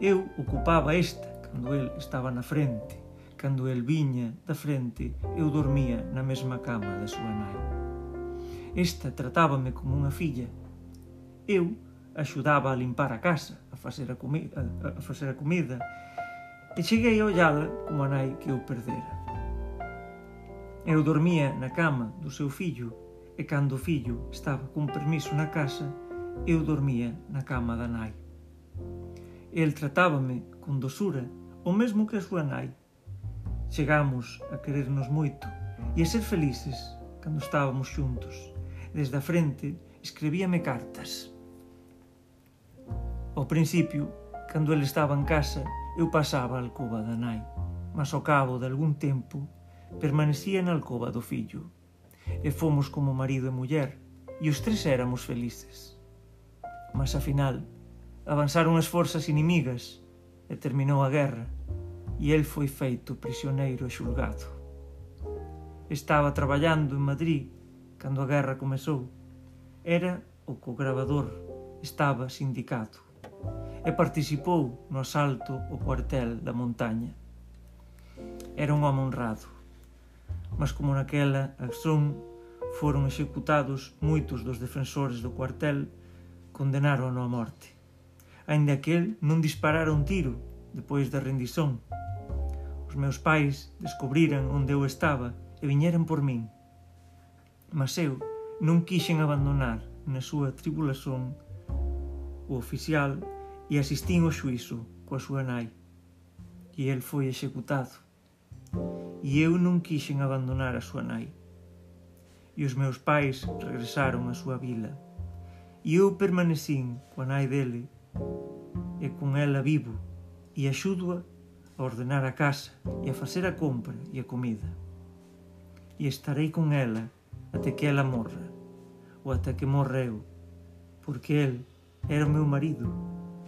Eu ocupaba esta, cando el estaba na frente, Cando el viña da frente, eu dormía na mesma cama da súa nai. Esta tratábame como unha filla. Eu axudaba a limpar a casa, a facer a, comida, a, a facer a comida, e cheguei a ollala como a nai que eu perdera. Eu dormía na cama do seu fillo e cando o fillo estaba con permiso na casa, eu dormía na cama da nai. El tratábame con dosura, o mesmo que a súa nai. Chegamos a querernos moito e a ser felices cando estábamos xuntos. Desde a frente escribíame cartas. Ao principio, cando ele estaba en casa, eu pasaba a alcoba da nai, mas ao cabo de algún tempo permanecía na alcoba do fillo. E fomos como marido e muller, e os tres éramos felices. Mas afinal, avanzaron as forzas inimigas e terminou a guerra e el foi feito prisioneiro e xulgado. Estaba traballando en Madrid cando a guerra comezou. Era o co-gravador, estaba sindicado e participou no asalto ao cuartel da montaña. Era un home honrado, mas como naquela acción foron executados moitos dos defensores do cuartel, condenaron a morte. Ainda que el non disparara un tiro, depois da rendición. Os meus pais descubriran onde eu estaba e viñeran por min. Mas eu non quixen abandonar na súa tribulación o oficial e asistín ao xuizo coa súa nai. E el foi executado. E eu non quixen abandonar a súa nai. E os meus pais regresaron á súa vila. E eu permanecín coa nai dele e con ela vivo e axúdoa a ordenar a casa e a facer a compra e a comida. E estarei con ela até que ela morra, ou até que morra eu, porque el era o meu marido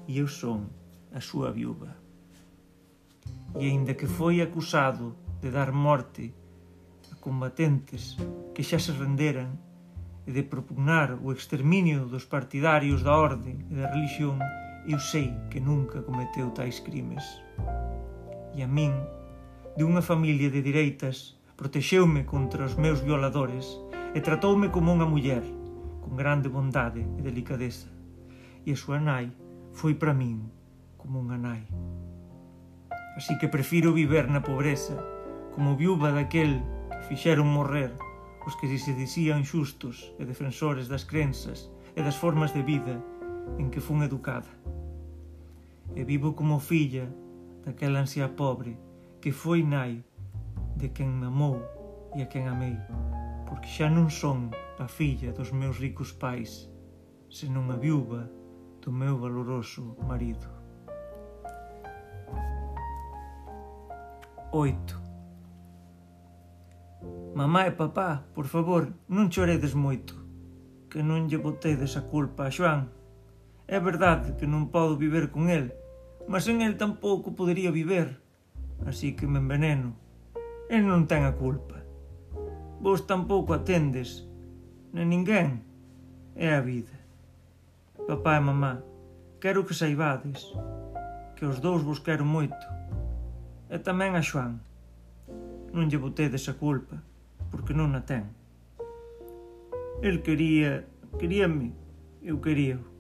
e eu son a súa viúva. E aínda que foi acusado de dar morte a combatentes que xa se renderan e de propugnar o exterminio dos partidarios da orde e da religión, eu sei que nunca cometeu tais crimes. E a min, de unha familia de direitas, protexeume contra os meus violadores e tratoume como unha muller, con grande bondade e delicadeza. E a súa nai foi para min como unha nai. Así que prefiro viver na pobreza, como viúva daquel que fixeron morrer os que se dicían xustos e defensores das crenzas e das formas de vida en que fun educada. E vivo como filla daquela ansia pobre que foi nai de quen me amou e a quen amei, porque xa non son a filla dos meus ricos pais, senón a viúva do meu valoroso marido. 8. Mamá e papá, por favor, non choredes moito, que non lle botedes a culpa a Xoán É verdade que non podo viver con el, mas en el tampouco podería viver, así que me enveneno. El non ten a culpa. Vos tampouco atendes, nem ninguén. É a vida. Papá e mamá, quero que saibades que os dous vos quero moito. E tamén a Xoan. Non lle botedes a culpa, porque non a ten. El quería, queríame, eu queríao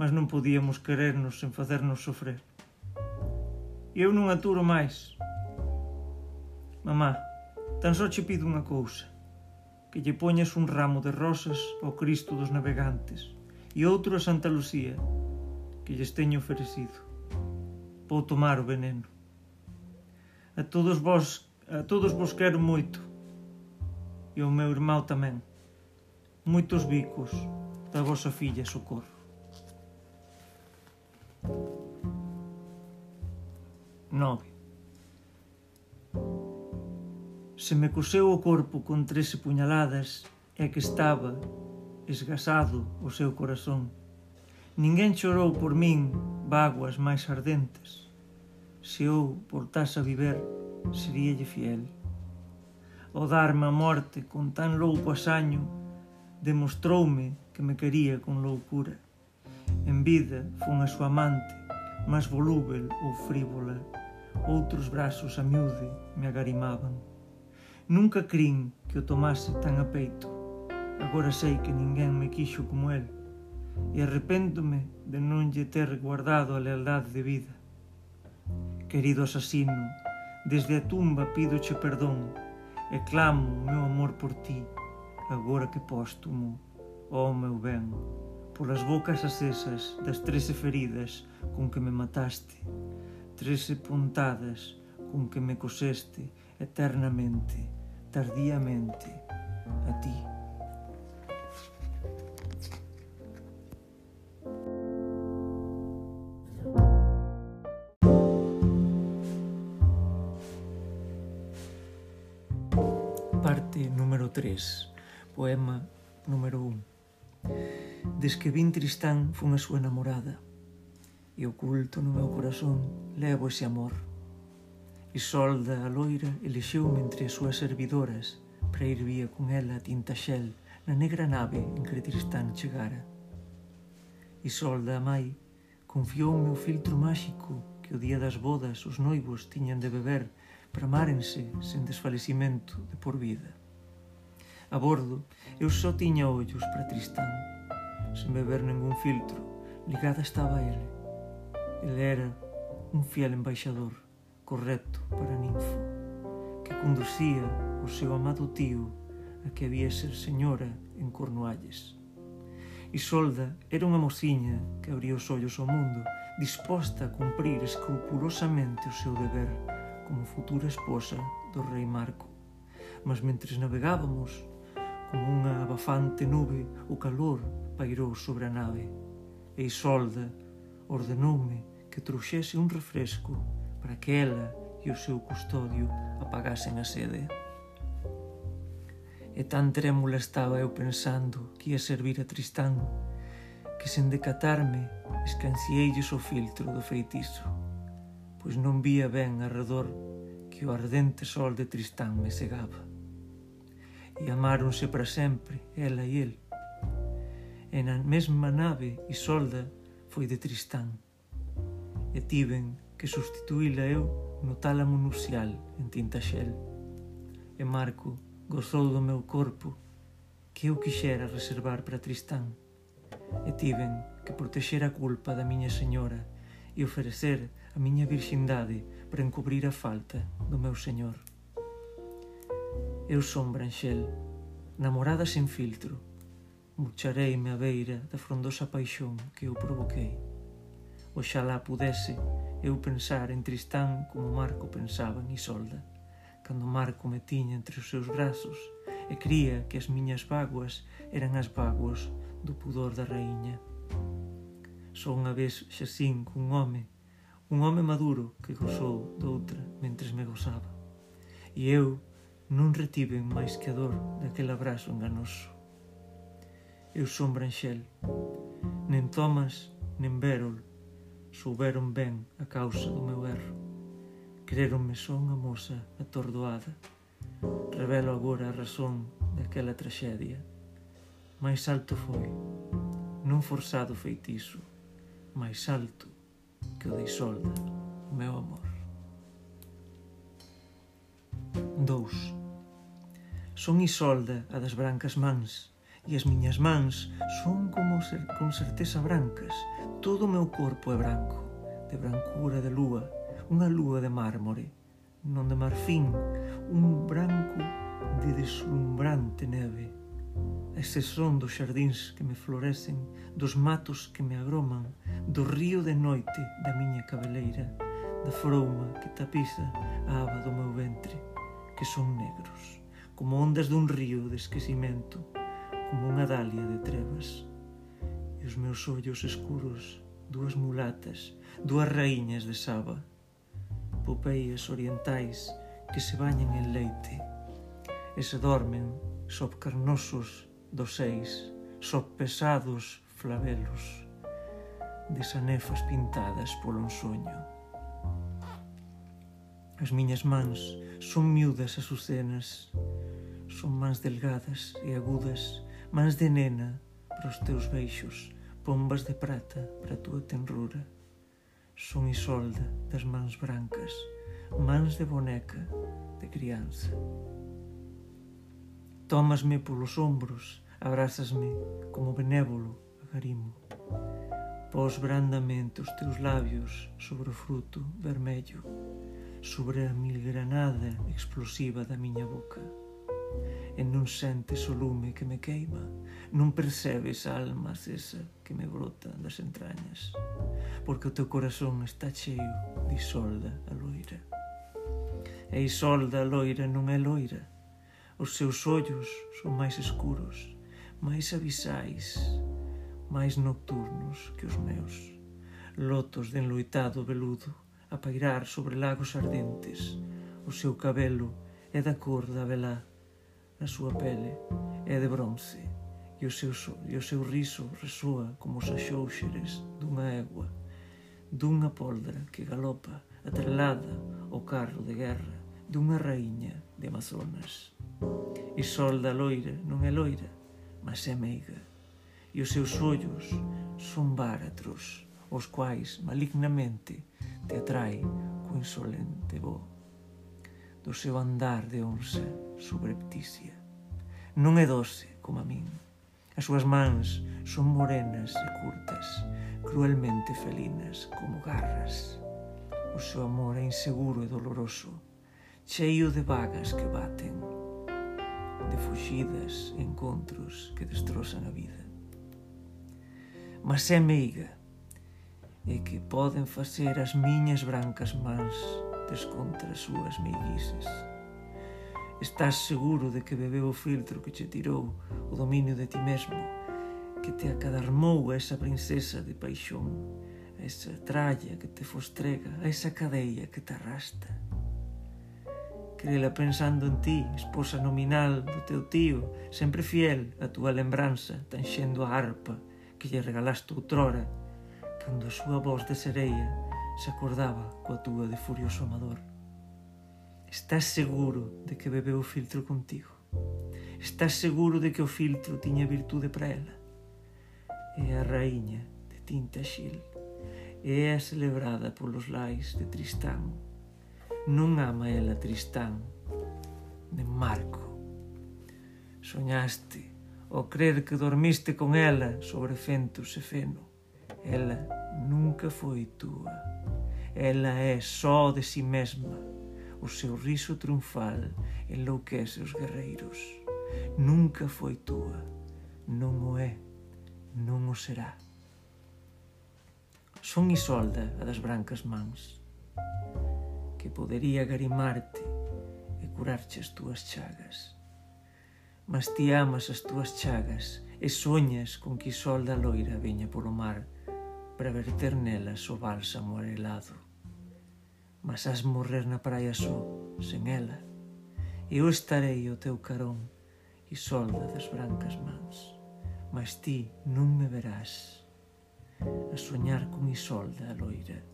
mas non podíamos querernos sen facernos sofrer. Eu non aturo máis. Mamá, tan só che pido unha cousa, que lle poñas un ramo de rosas ao Cristo dos navegantes e outro a Santa Lucía, que lles teño oferecido. Vou tomar o veneno. A todos vos, a todos vos quero moito. E ao meu irmão tamén. Moitos bicos da vosa filla Socorro. 9. Se me coseu o corpo con trece puñaladas é que estaba esgasado o seu corazón. Ninguén chorou por min vaguas máis ardentes. Se eu portase a viver, seríalle fiel. O darme a morte con tan louco asaño demostroume que me quería con loucura. En vida fun a súa amante, máis volúvel ou frívola outros brazos a miúde me agarimaban. Nunca crin que o tomase tan a peito. Agora sei que ninguén me quixo como el, e arrepéntome de non lle ter guardado a lealdade de vida. Querido asasino, desde a tumba pídoche perdón e clamo o meu amor por ti, agora que póstumo, ó oh meu ben, polas bocas acesas das trece feridas con que me mataste, trece puntadas con que me coseste eternamente, tardíamente, a ti. Parte número 3, poema número 1. Desde que vin Tristán fun a súa namorada, E oculto no meu corazón levo ese amor. Isolda a loira elexeume entre as súas servidoras para ir vía con ela a Tintaxel na negra nave en que Tristán chegara. Isolda a mai confioume o filtro máxico que o día das bodas os noivos tiñan de beber para amárense sen desfalecimento de por vida. A bordo, eu só tiña ollos para Tristán. Sen beber ningún filtro, ligada estaba a ele. Ele era un fiel embaixador correcto para Ninfo, que conducía o seu amado tío a que había ser señora en Cornualles. Isolda era unha mociña que abría os ollos ao mundo, disposta a cumprir escrupulosamente o seu deber como futura esposa do rei Marco. Mas mentres navegábamos, como unha abafante nube, o calor pairou sobre a nave, e Isolda ordenoume que trouxese un refresco para que ela e o seu custodio apagasen a sede. E tan trémula estaba eu pensando que ia servir a Tristán que sen decatarme escancieilles o filtro do feitizo pois non vía ben arredor que o ardente sol de Tristán me cegaba. E amáronse para sempre, ela e el. E na mesma nave Isolda foi de Tristán e tiven que sustituíla eu no tálamo nupcial en Tintaxel. E Marco gozou do meu corpo que eu quixera reservar para Tristán. E tiven que protexer a culpa da miña señora e ofrecer a miña virxindade para encubrir a falta do meu señor. Eu son Branxel, namorada sen filtro, murchareime a beira da frondosa paixón que eu provoquei. Oxalá pudese eu pensar en Tristán como Marco pensaba en Isolda, cando Marco me tiña entre os seus brazos e cría que as miñas vaguas eran as vaguas do pudor da raíña. Só unha vez xasín cun home, un home maduro que gozou doutra mentres me gozaba. E eu non retiven máis que a dor daquele abrazo enganoso. Eu son Branxel, nen Thomas, nen Berol, Souberon ben a causa do meu erro. Creronme só unha moza atordoada. Revelo agora a razón daquela traxedia. Mais alto foi, non forzado feitizo, mais alto que o de Isolda, o meu amor. 2. Son Isolda a das brancas mans, e as miñas mans son como ser, con certeza brancas. Todo o meu corpo é branco, de brancura de lúa, unha lúa de mármore, non de marfín, un branco de deslumbrante neve. Ese son dos xardíns que me florecen, dos matos que me agroman, do río de noite da miña cabeleira, da frouma que tapiza a aba do meu ventre, que son negros, como ondas dun río de esquecimento, como unha dalia de trevas e os meus ollos escuros dúas mulatas, dúas raíñas de Saba, popeias orientais que se bañan en leite e se dormen sob carnosos dos seis, sob pesados flavelos de sanefas pintadas polo ensoño. As miñas mans son miúdas azucenas, son mans delgadas e agudas Mans de nena para os teus beixos, pombas de prata para a tua tenrura. Son Isolda das mans brancas, mans de boneca de criança. Tómasme polos ombros, abrázasme como benévolo agarimo. Pós brandamente os teus labios sobre o fruto vermelho, sobre a milgranada explosiva da miña boca e non sentes o lume que me queima, non percebes a alma cesa que me brota das entrañas, porque o teu corazón está cheio de Isolda a loira. E Isolda a loira non é loira, os seus ollos son máis escuros, máis avisais, máis nocturnos que os meus. Lotos de enloitado veludo a pairar sobre lagos ardentes, o seu cabelo é da cor da velada, na súa pele é de bronce e o seu, e o seu riso resúa como os axouxeres dunha égua, dunha poldra que galopa atrelada ao carro de guerra dunha raíña de Amazonas. E solda loira non é loira, mas é meiga, e os seus ollos son báratros, os quais malignamente te atrai co insolente bo. do seu andar de onça subrepticia. Non é doce, como a min. As súas mans son morenas e curtas, cruelmente felinas, como garras. O seu amor é inseguro e doloroso, cheio de vagas que baten, de fuxidas e encontros que destrozan a vida. Mas é meiga, e que poden facer as miñas brancas mans descontra as súas meiguices. Estás seguro de que bebeu o filtro que che tirou o dominio de ti mesmo, que te acadarmou a esa princesa de paixón, a esa tralla que te fostrega, a esa cadeia que te arrasta. Crela pensando en ti, esposa nominal do teu tío, sempre fiel a túa lembranza, tanxendo a harpa que lle regalaste outrora, cando a súa voz de sereia se acordaba coa túa de furioso amador. Estás seguro de que bebeu o filtro contigo? Estás seguro de que o filtro tiña virtude para ela? É a raíña de Tinta Xil. É a celebrada polos lais de Tristán. Non ama ela Tristán, de Marco. Soñaste ao crer que dormiste con ela sobre fentos e feno. Ela nunca foi túa. Ela é só de si mesma. O seu riso triunfal enlouquece os guerreiros. Nunca foi túa, non o é, non o será. Son Isolda a das brancas mans, que podería garimarte e curarche as túas chagas. Mas ti amas as túas chagas e soñas con que Isolda loira veña polo mar para verter nelas o bálsamo arelado mas has morrer na praia só, sen ela. Eu estarei ao teu carón e solda das brancas mans, mas ti non me verás. A soñar con Isolda a loira,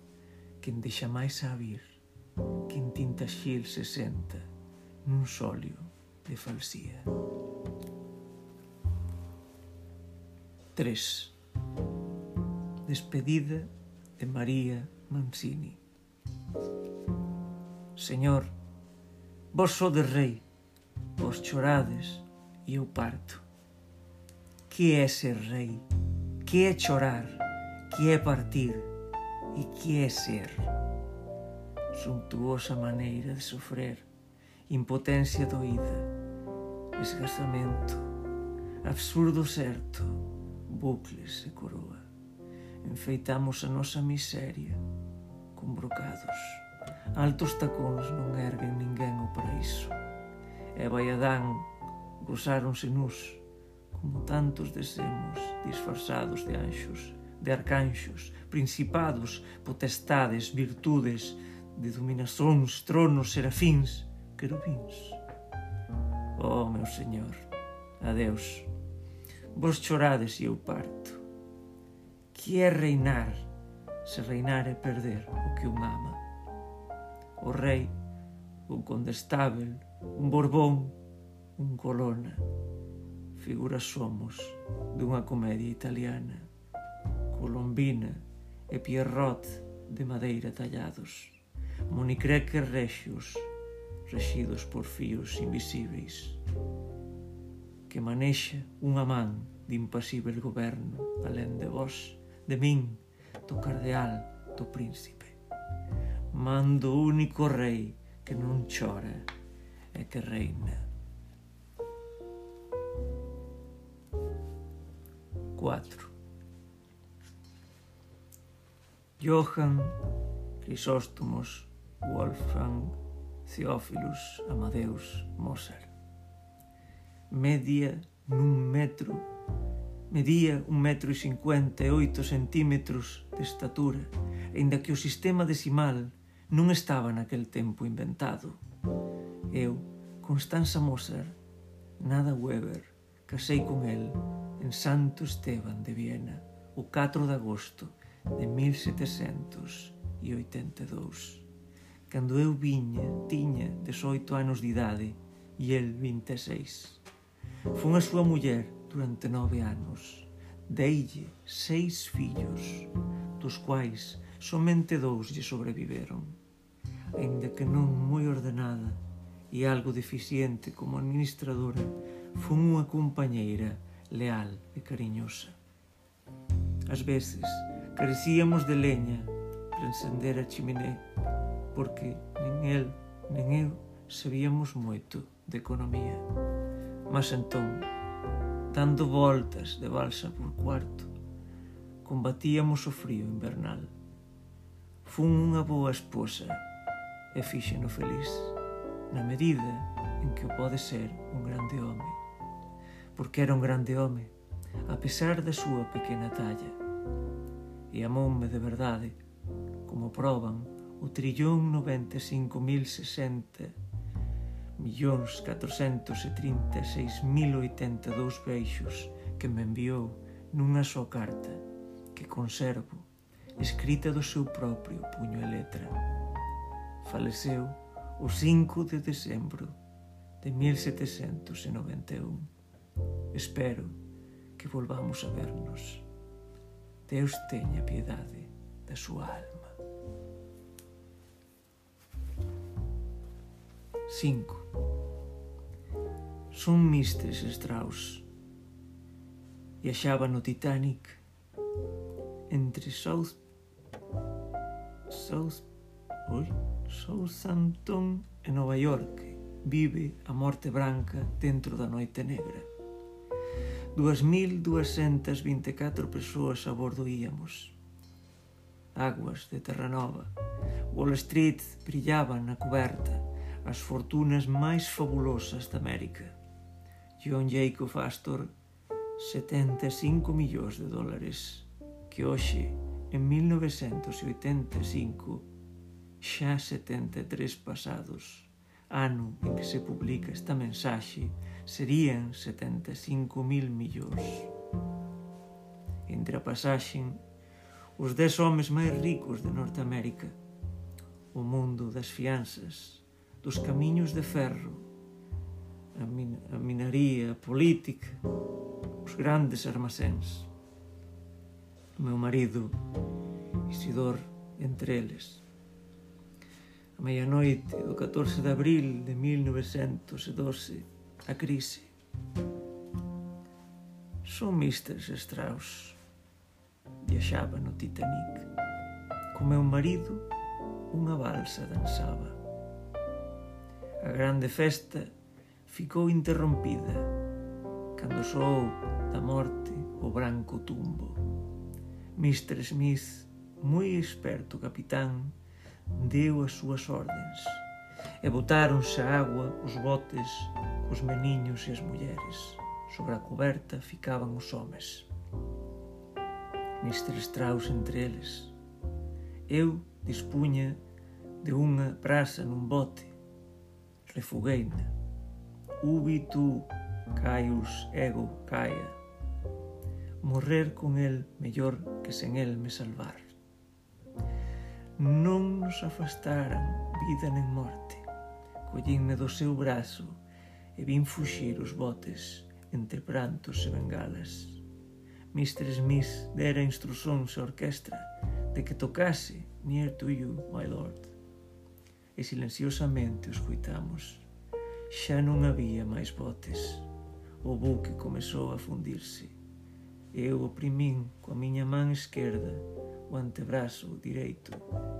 quen deixa máis a vir, quen tinta xil se senta nun solio de falsía. 3. Despedida de María Mancini. Señor, vos sodes rei, vos chorades e eu parto. Que é ser rei? Que é chorar? Que é partir? E que é ser? Suntuosa maneira de sofrer, impotencia doída, desgastamento, absurdo certo, bucles e coroa. Enfeitamos a nosa miseria, embrocados. Altos tacóns non erguen ninguén o paraíso. E Baiadán gozáronse nus, como tantos desemos disfarzados de anxos, de arcanxos, principados, potestades, virtudes, de dominazóns, tronos, serafíns, querubins. Oh, meu Señor, adeus, vos chorades e eu parto. Que é reinar se reinar é perder o que un ama. O rei, un condestável, un borbón, un colona, figuras somos dunha comedia italiana, Colombina e Pierrot de madeira tallados, monicreques rexios, rexidos por fíos invisíveis, que manexa unha man de impasível goberno, alén de vos, de min, do cardeal, do príncipe. Mando único rei que non chora e que reina. 4. Johann Crisóstomos Wolfgang Theophilus Amadeus Mozart. Media nun metro, medía un metro e cincuenta e oito centímetros de estatura, aínda que o sistema decimal non estaba naquel tempo inventado. Eu, Constanza Moser, Nada Weber, casei con el en Santo Esteban de Viena o 4 de agosto de 1782. Cando eu viña, tiña 18 anos de idade e el 26. Fun a súa muller durante nove anos. Deille seis fillos dos quais somente dous lle sobreviveron, Ainda que non moi ordenada e algo deficiente como administradora, foi unha compañeira leal e cariñosa. Ás veces, carecíamos de leña para encender a chiminé, porque nin el nin eu sabíamos moito de economía. Mas entón, dando voltas de balsa por cuarto, combatíamos o frío invernal. Fun unha boa esposa e fíxeno feliz, na medida en que o pode ser un grande home. Porque era un grande home, a pesar da súa pequena talla. E amoume de verdade, como proban o trillón 95.060 millóns 436.082 beixos que me enviou nunha só carta que conservo, escrita do seu propio puño e letra. Faleceu o 5 de decembro de 1791. Espero que volvamos a vernos. Deus teña piedade da súa alma. 5. Son Mistres Strauss. Viaxaba no Titanic entre South, South, uy, Southampton e Nova York vive a morte branca dentro da noite negra. 2.224 persoas a bordo íamos. Aguas de Terranova. Wall Street brillaba na coberta as fortunas máis fabulosas da América. John Jacob Astor, 75 millóns de dólares que hoxe, en 1985, xa 73 pasados, ano en que se publica esta mensaxe, serían 75.000 millóns. Entre a pasaxen, os 10 homes máis ricos de Norteamérica, o mundo das fianzas, dos camiños de ferro, a, min a minaría, a política, os grandes armacéns o meu marido Isidor entre eles. A meia noite do 14 de abril de 1912, a crise. Son Mr. Strauss. Viaxaba no Titanic. Co meu marido, unha balsa danzaba. A grande festa ficou interrompida cando soou da morte o branco tumbo. Mr. Smith, moi experto capitán, deu as súas ordens e botáronse a agua os botes os meniños e as mulleres. Sobre a coberta ficaban os homes. Mr. Strauss entre eles. Eu dispunha de unha prasa nun bote refugueina. Ubi tu, caius ego caia. morrer con el mellor que sen el me salvar. Non nos afastaran vida nen morte, collínme do seu brazo e vin fuxir os botes entre prantos e bengalas. Mr. Smith dera instruxóns á orquestra de que tocase Near to You, My Lord. E silenciosamente os coitamos. Xa non había máis botes. O buque comezou a fundirse eu oprimín coa miña man esquerda o antebrazo direito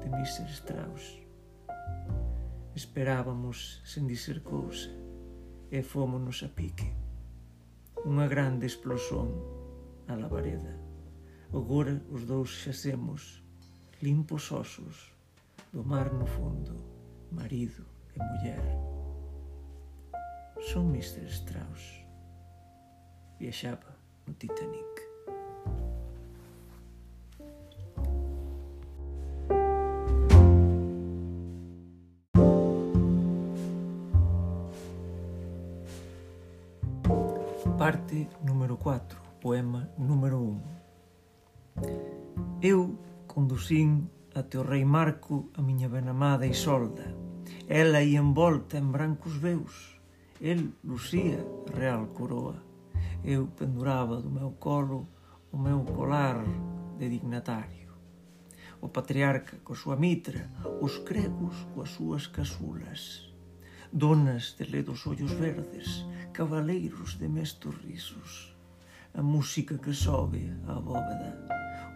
de Mr. Strauss. Esperábamos sen dizer cousa e fómonos a pique. Unha grande explosón a labareda. Agora os dous xacemos limpos osos do mar no fundo, marido e muller. Son Mr. Strauss. Viaxaba no Titanic. Número 4, poema número 1. Eu conducín até o rei Marco a miña benamada Isolda. Ela ia envolta en brancos veus. El lucía real coroa. Eu penduraba do meu colo o meu colar de dignatario. O patriarca coa súa mitra, os cregos coas súas casulas. Donas de ledos ollos verdes, cabaleiros de mestos risos, a música que sobe a bóveda,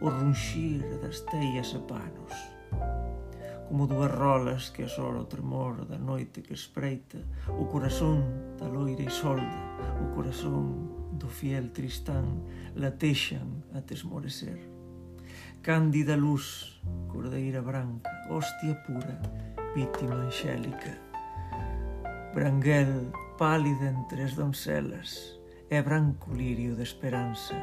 o runxir das teias a panos, como dúas rolas que asora o tremor da noite que espreita, o corazón da loira Isolda, o corazón do fiel Tristán, latexan a tesmorecer. Cándida luz, cordeira branca, hostia pura, vítima angélica. Branguel, pálida entre as doncelas, é branco lirio de esperanza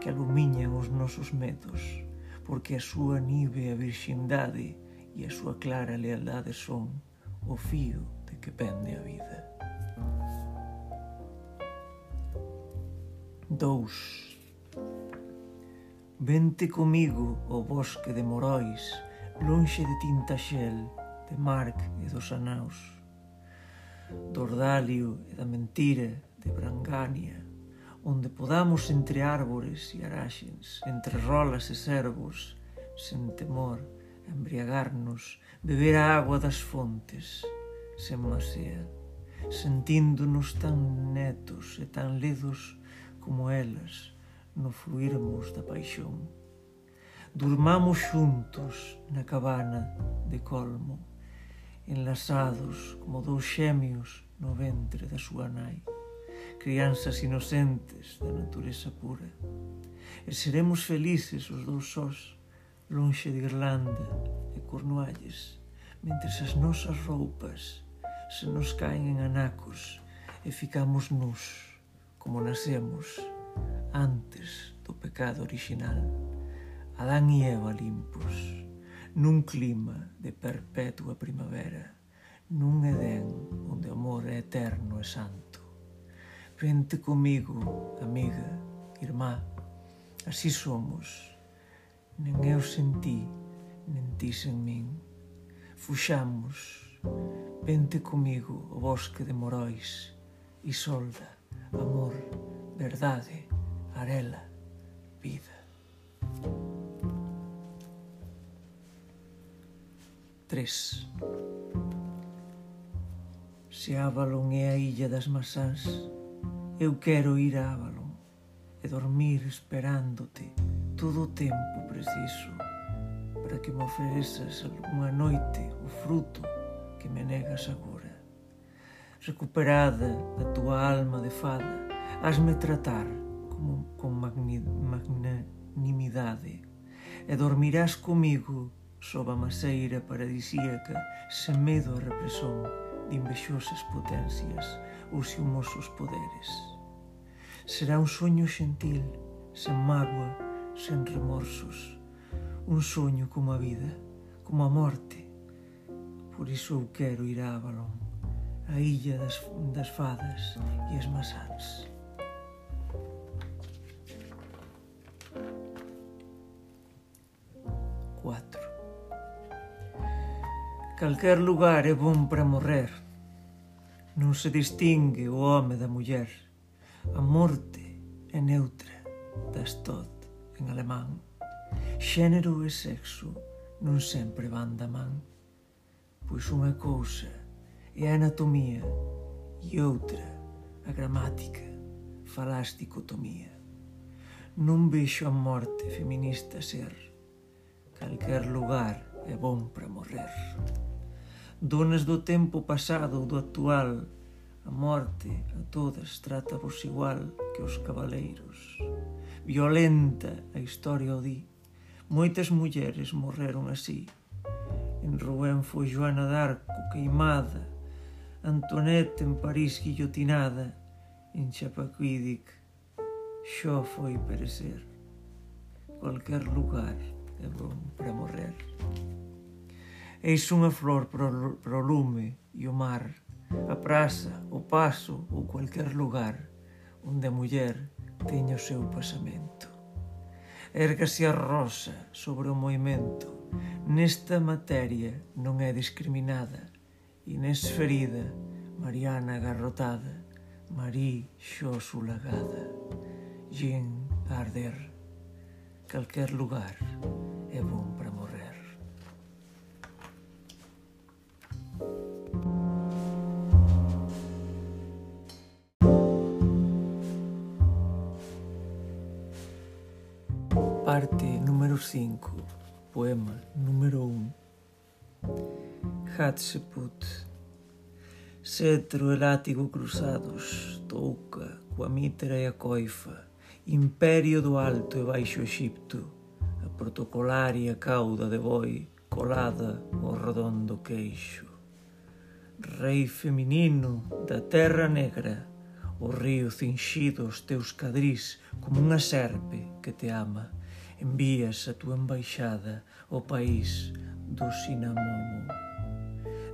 que alumiñan os nosos medos, porque a súa nívea virxindade e a súa clara lealdade son o fío de que pende a vida. 2. Vente comigo o bosque de Morois, lonxe de Tintaxel, de Marc e dos Anaus, do ordalio e da mentira de Brangania, onde podamos entre árbores e araxens, entre rolas e servos, sen temor, embriagarnos, beber a agua das fontes, sen masea, sentíndonos tan netos e tan ledos como elas no fluirmos da paixón. Durmamos xuntos na cabana de colmo, enlazados como dous xemios no ventre da súa nai, crianzas inocentes da natureza pura. E seremos felices os dous sós, lonxe de Irlanda e Cornualles, mentres as nosas roupas se nos caen en anacos e ficamos nus, como nacemos, antes do pecado original. Adán e Eva limpos. Nun clima de perpetua primavera, nun Edén onde o amor é eterno e santo. Vente comigo, amiga, irmá, así somos. Nen eu sen ti, nen ti sen min. Fuxamos, vente comigo o bosque de Morois, solda, amor, verdade, arela, vida. tres. Se Avalon é a illa das masás, eu quero ir a Avalon e dormir esperándote todo o tempo preciso para que me oferezas algunha noite o fruto que me negas agora. Recuperada da tua alma de fada, hasme tratar como, con magnanimidade e dormirás comigo sob a maceira paradisíaca, sen medo a represón de invexosas potencias ou ciumosos poderes. Será un soño xentil, sen mágoa, sen remorsos, un soño como a vida, como a morte. Por iso eu quero ir a Avalon, a illa das, das fadas e as masáns. Quatro. Calquer lugar é bom para morrer. Non se distingue o home da muller. A morte é neutra, das tot en alemán. Xénero e sexo non sempre van da man. Pois unha cousa é a anatomía e outra a gramática, falás dicotomía. Non vexo a morte feminista ser. Calquer lugar é bon para morrer. Donas do tempo pasado ou do actual, a morte a todas trata vos igual que os cabaleiros. Violenta a historia o di. Moitas mulleres morreron así. En Rouen foi Joana d'Arco queimada, Antoinette en París guillotinada, en Chapacuídic xo foi perecer. Cualquer lugar para morrer. Eis unha flor pro, pro lume e o mar, a praza, o paso ou cualquer lugar onde a muller teña o seu pasamento. Érgase a rosa sobre o movimento, nesta materia non é discriminada, Inés ferida, Mariana agarrotada, Marí xo sulagada, a arder. Calquer lugar é bom para morrer. Parte número 5, poema número 1. Hatsheput Cetro e látigo cruzados, touca, coa mitra e a coifa, imperio do alto e baixo Egipto, a protocolaria cauda de boi colada ao redondo queixo. Rei feminino da terra negra, o río cinxido os teus cadrís como unha serpe que te ama, envías a tua embaixada ao país do Sinamomo,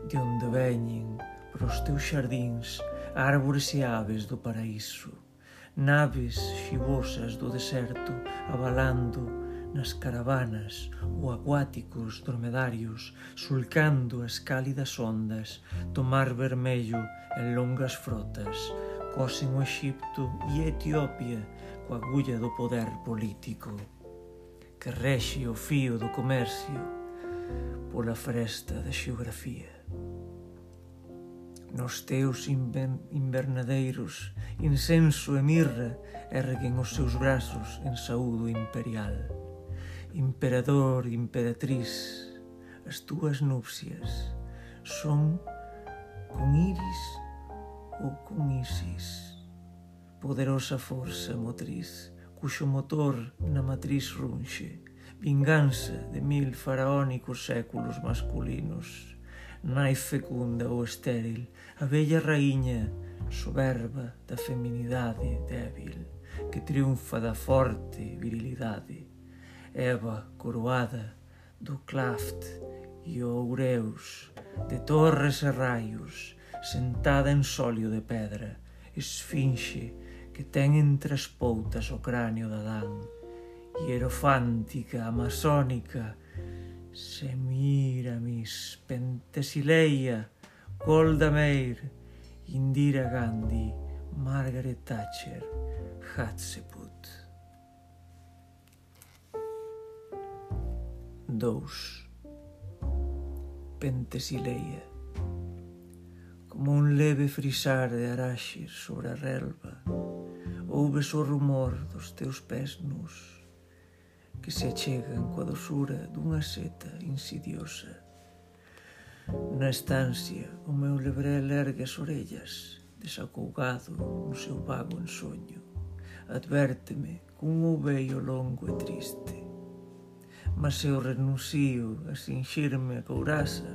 de onde veñen para os teus xardíns árbores e aves do paraíso naves xibosas do deserto abalando nas caravanas ou acuáticos dromedarios sulcando as cálidas ondas do mar vermello en longas frotas cosen o Egipto e Etiopía coa agulla do poder político que rexe o fío do comercio pola fresta da xeografía. Nos teus invernadeiros, incenso e mirra erguen os seus brazos en saúdo imperial. Imperador, imperatriz, as túas nupcias son con iris ou con isis. Poderosa forza motriz, cuxo motor na matriz runxe, vinganza de mil faraónicos séculos masculinos, nai fecunda ou estéril, a bella raíña soberba da feminidade débil que triunfa da forte virilidade. Eva coroada do claft e o oureus de torres e raios sentada en sólio de pedra esfinxe que ten entre as poutas o cráneo de Adán hierofántica, amazónica se mis pentesileia Golda Meir, Indira Gandhi, Margaret Thatcher, Hatshepsut. 2. Pentesileia Como un leve frisar de araxes sobre a relva Ouves o rumor dos teus pés nus Que se achegan coa dosura dunha seta insidiosa Na estancia, o meu lebrel ergue as orellas, desacougado no seu vago ensoño. Advérteme cun uveio longo e triste. Mas eu renuncio a sinxirme a couraza,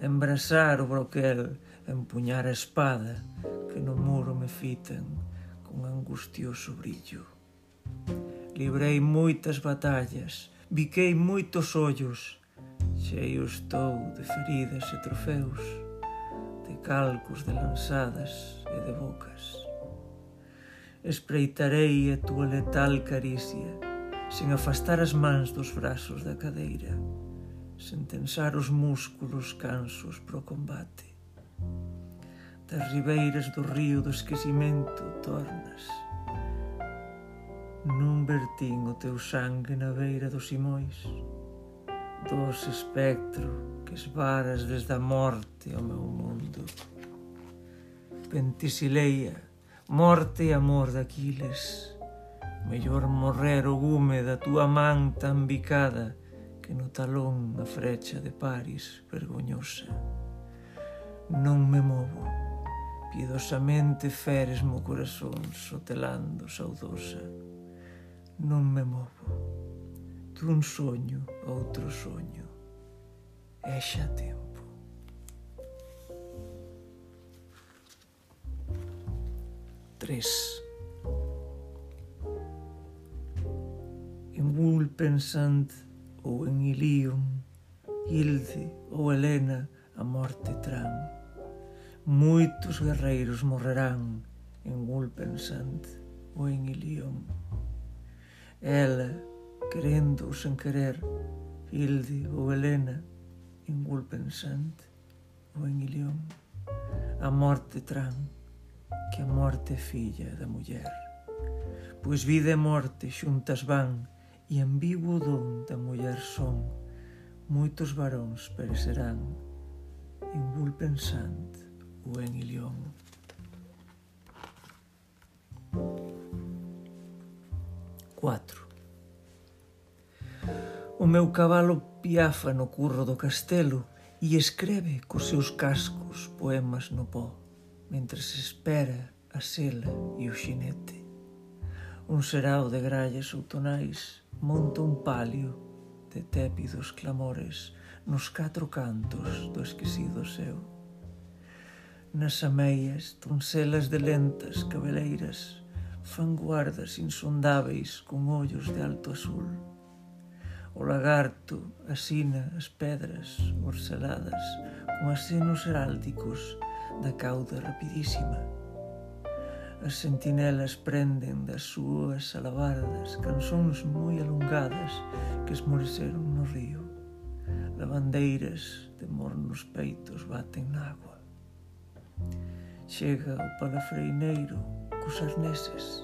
a embrasar o broquel, a empuñar a espada que no muro me fitan con angustioso brillo. Librei moitas batallas, biquei moitos ollos, Cheio estou de feridas e trofeus, de calcos, de lanzadas e de bocas. Espreitarei a tua letal caricia, sen afastar as mans dos brazos da cadeira, sen tensar os músculos cansos pro combate. Das ribeiras do río do esquecimento tornas. Nun vertín o teu sangue na beira dos imóis, doce espectro que esvaras desde a morte ao meu mundo. Pentisileia, morte e amor daquiles, mellor morrer o gume da tua man tan bicada que no talón a frecha de Paris vergoñosa. Non me movo, piedosamente feres mo corazón sotelando saudosa. Non me movo dun um soño a outro soño. É xa tempo. Tres. En Bull ou en ilium, Hilde ou Helena a morte tran. Moitos guerreiros morrerán en Bull ou en Ilion. Ela querendo ou sen querer, Hilde ou Helena, en Gulpensante ou en Ilión, a morte tran, que a morte é filla da muller. Pois vida e morte xuntas van, e ambiguo don da muller son, moitos varóns perecerán, en Gulpensante ou en Ilión. Quatro. O meu cabalo piafa no curro do castelo e escreve cos seus cascos poemas no pó, mentre se espera a sela e o xinete. Un serao de grallas outonais monta un palio de tépidos clamores nos catro cantos do esquecido seu. Nas ameias, tuncelas de lentas cabeleiras fan guardas insondáveis con ollos de alto azul o lagarto, a sina, as pedras morceladas, como acenos heráldicos da cauda rapidísima. As sentinelas prenden das súas alabardas canzóns moi alongadas que esmoreceron no río. Lavandeiras de mornos peitos baten na agua. Chega o palafreineiro cos arneses.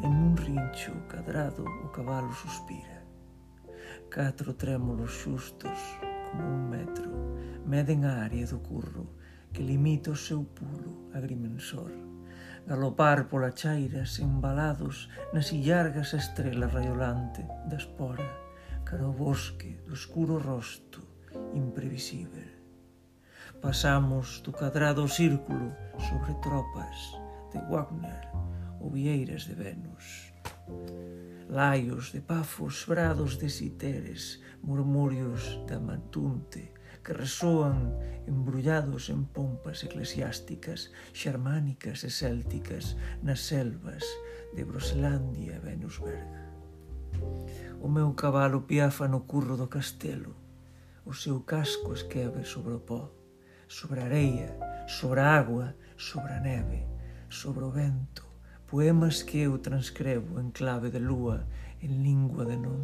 En un rincho cadrado o cabalo suspira. Catro trémulos xustos, como un metro, meden a área do curro, que limita o seu pulo agrimensor. Galopar pola chairas embalados nas illargas estrela raiolante da espora, cara o bosque do escuro rosto imprevisível. Pasamos do cadrado círculo sobre tropas de Wagner ou vieiras de Venus laios de pafos brados de citeres, murmurios da mantunte, que resoan embrullados en pompas eclesiásticas, xermánicas e célticas nas selvas de Broslandia e Venusberg. O meu cabalo piafa no curro do castelo, o seu casco esqueve sobre o pó, sobre a areia, sobre a água, sobre a neve, sobre o vento, Poemas que eu transcrevo en clave de lúa, en lingua de non.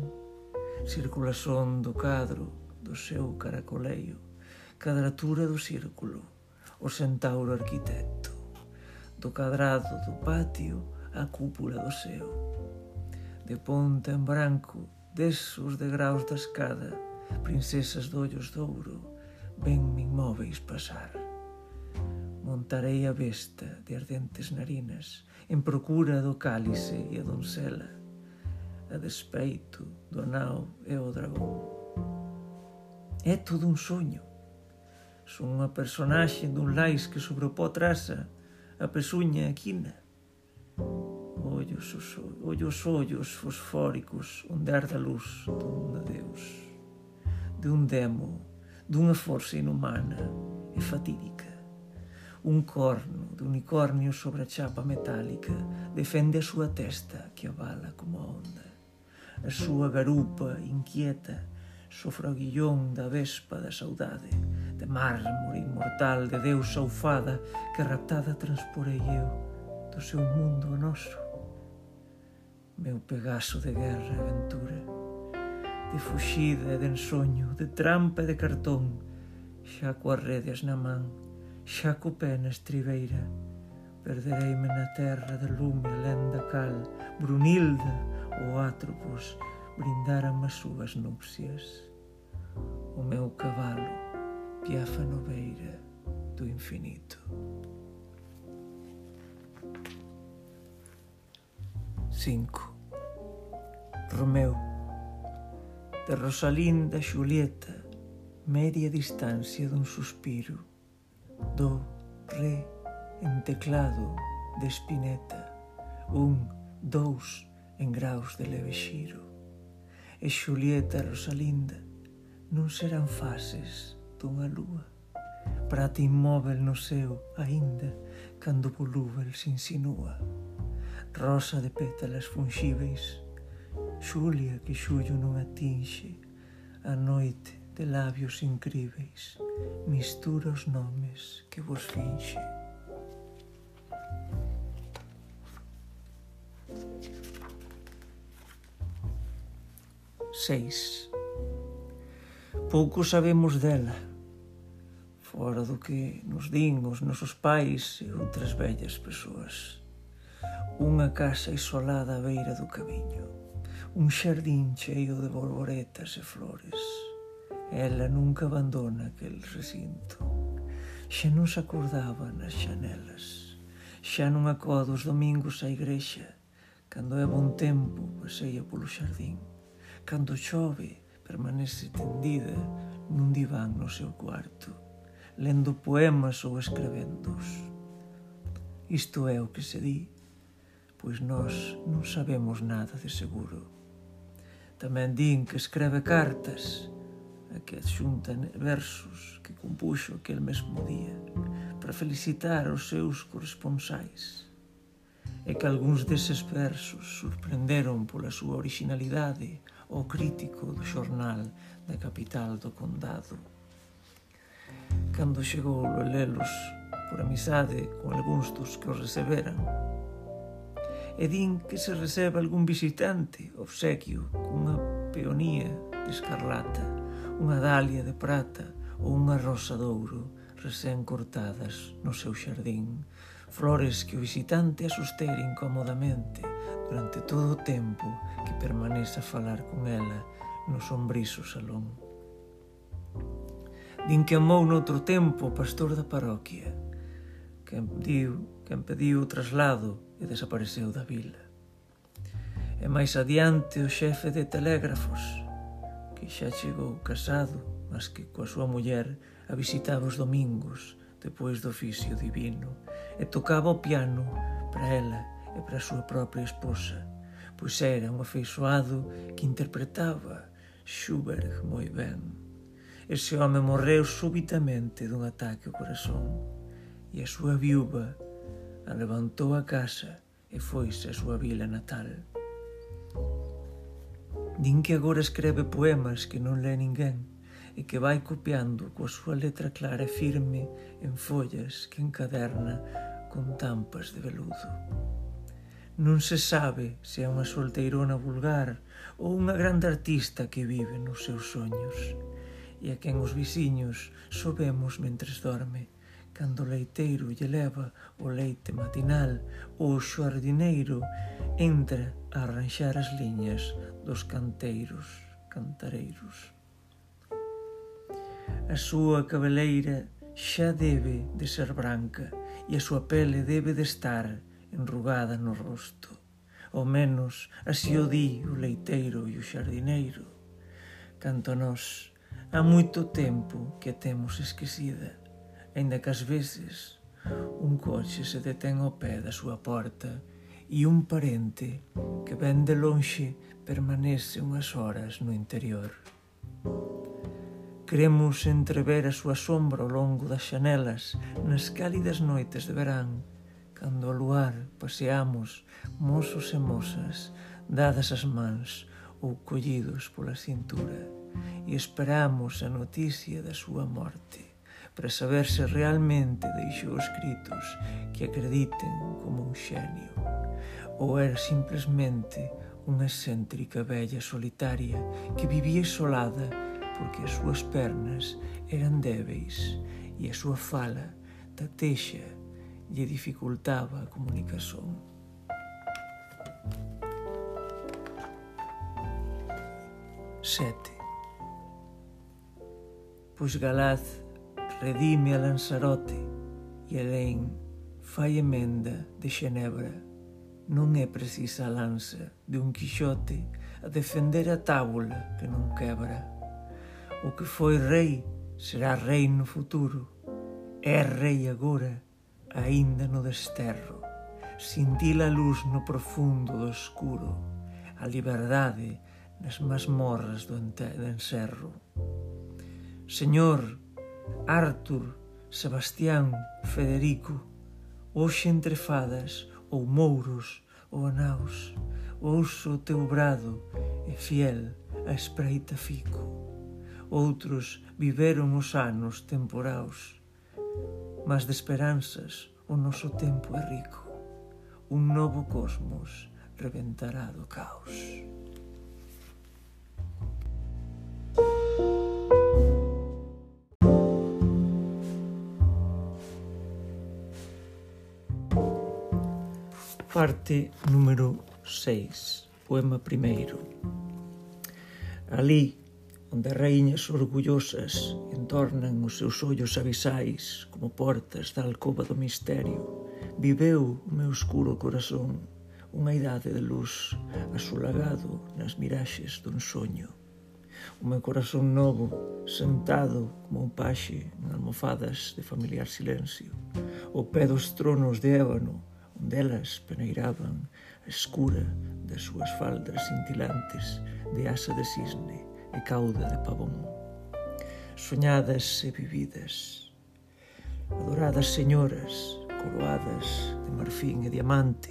Circulación do cadro, do seu caracoleio, cadratura do círculo, o centauro arquitecto, do cadrado do patio, a cúpula do seu. De ponta en branco, desos degraus da escada, princesas de ollos de ouro, venme inmóveis pasar. Montarei a besta de ardentes narinas, en procura do cálice e a doncela, a despeito do nao e o dragón. É todo un soño. Son unha personaxe dun lais que sobre o pó traza a pesuña a quina. Ollos, os, ollos, ollos fosfóricos onde arda a luz dun adeus, un demo, dunha forza inhumana e fatídica. Un corno de unicornio sobre a chapa metálica defende a súa testa que avala como a onda. A súa garupa inquieta sofre o guillón da vespa da saudade, de mármore inmortal de Deus saufada que raptada transporei eu do seu mundo o noso. Meu Pegaso de guerra e aventura, de fuxida e de ensoño, de trampa e de cartón, xa coas redes na man, xa co pé na estribeira. Perdereime na terra de lume alén da cal, Brunilda ou Atropos brindaram as súas núpcias. O meu cavalo, piafa beira do infinito. Cinco. Romeu. de Rosalinda Xulieta, media distancia dun suspiro do, re en teclado de espineta, un, dous en graus de leve xiro. E Xulieta Rosalinda non serán fases dunha lúa, prata inmóvel no seu aínda cando volúvel se insinúa. Rosa de pétalas fungíveis, Xulia que xullo non atinxe, a noite de labios incríveis, mistura os nomes que vos finxe. Seis. Pouco sabemos dela, fora do que nos din os nosos pais e outras vellas persoas. Unha casa isolada á beira do camiño, un xardín cheio de borboretas e flores Ela nunca abandona aquel recinto. Xa non se acordaba nas xanelas. Xa non acodo dos domingos á igrexa. Cando é bon tempo, paseia polo xardín. Cando chove, permanece tendida nun diván no seu cuarto, lendo poemas ou escrevendos. Isto é o que se di, pois nós non sabemos nada de seguro. Tamén din que escreve cartas, que adxunta versos que compuxo aquel mesmo día para felicitar os seus corresponsais e que algúns deses versos sorprenderon pola súa originalidade o crítico do xornal da capital do condado. Cando chegou a lelos por amizade con algúns dos que os receberan, e din que se recebe algún visitante obsequio cunha peonía de escarlata unha dalia de prata ou unha rosa de ouro recén cortadas no seu xardín, flores que o visitante asustera incomodamente durante todo o tempo que permanece a falar con ela no sombriso salón. Din que amou noutro tempo o pastor da parroquia, que pediu, que pediu o traslado e desapareceu da vila. E máis adiante o xefe de telégrafos, que xa chegou casado, mas que coa súa muller a visitaba os domingos depois do oficio divino e tocaba o piano para ela e para a súa propia esposa, pois era un afeixoado que interpretaba Schubert moi ben. Ese home morreu súbitamente dun ataque ao corazón e a súa viúva a levantou a casa e foise a súa vila natal. Din que agora escreve poemas que non lé ninguén e que vai copiando coa súa letra clara e firme en follas que encaderna con tampas de veludo. Non se sabe se é unha solteirona vulgar ou unha grande artista que vive nos seus soños e a quen os viciños sobemos mentres dorme, cando o leiteiro lle leva o leite matinal ou o xardineiro entra a arranxar as liñas dos canteiros, cantareiros. A súa cabeleira xa debe de ser branca e a súa pele debe de estar enrugada no rosto. Ao menos así o di o leiteiro e o xardineiro. Canto nós, há moito tempo que a temos esquecida, ainda que ás veces un coche se detén ao pé da súa porta e un parente que ven de lonxe permanece unhas horas no interior. Queremos entrever a súa sombra ao longo das xanelas nas cálidas noites de verán, cando ao luar paseamos mozos e mozas dadas as mans ou collidos pola cintura e esperamos a noticia da súa morte para saber se realmente deixou escritos que acrediten como un xenio ou era simplemente unha excéntrica vella solitaria que vivía solada porque as súas pernas eran débeis e a súa fala tatexa lle dificultaba a comunicación. Sete. Pois Galaz redime a Lanzarote e Elén fai emenda de Xenebra Non é precisa a lanza de un Quixote a defender a tábula que non quebra. O que foi rei será rei no futuro. É rei agora, aínda no desterro. Sintila a luz no profundo do escuro, a liberdade nas masmorras do encerro. Señor, Arthur, Sebastián, Federico, hoxe entre fadas, ou mouros ou anaus, ouso o teu brado e fiel a espreita fico. Outros viveron os anos temporaos, mas de esperanzas o noso tempo é rico. Un novo cosmos reventará do caos. Parte número 6, poema primeiro. Alí, onde as raíñas orgullosas entornan os seus ollos avisais como portas da alcoba do misterio, viveu o meu escuro corazón unha idade de luz asolagado nas miraxes dun soño. O meu corazón novo, sentado como un paxe en almofadas de familiar silencio, o pé dos tronos de ébano Delas peneiraban a escura das súas faldas cintilantes de asa de cisne e cauda de pavón. Soñadas e vividas, adoradas señoras, coroadas de marfín e diamante,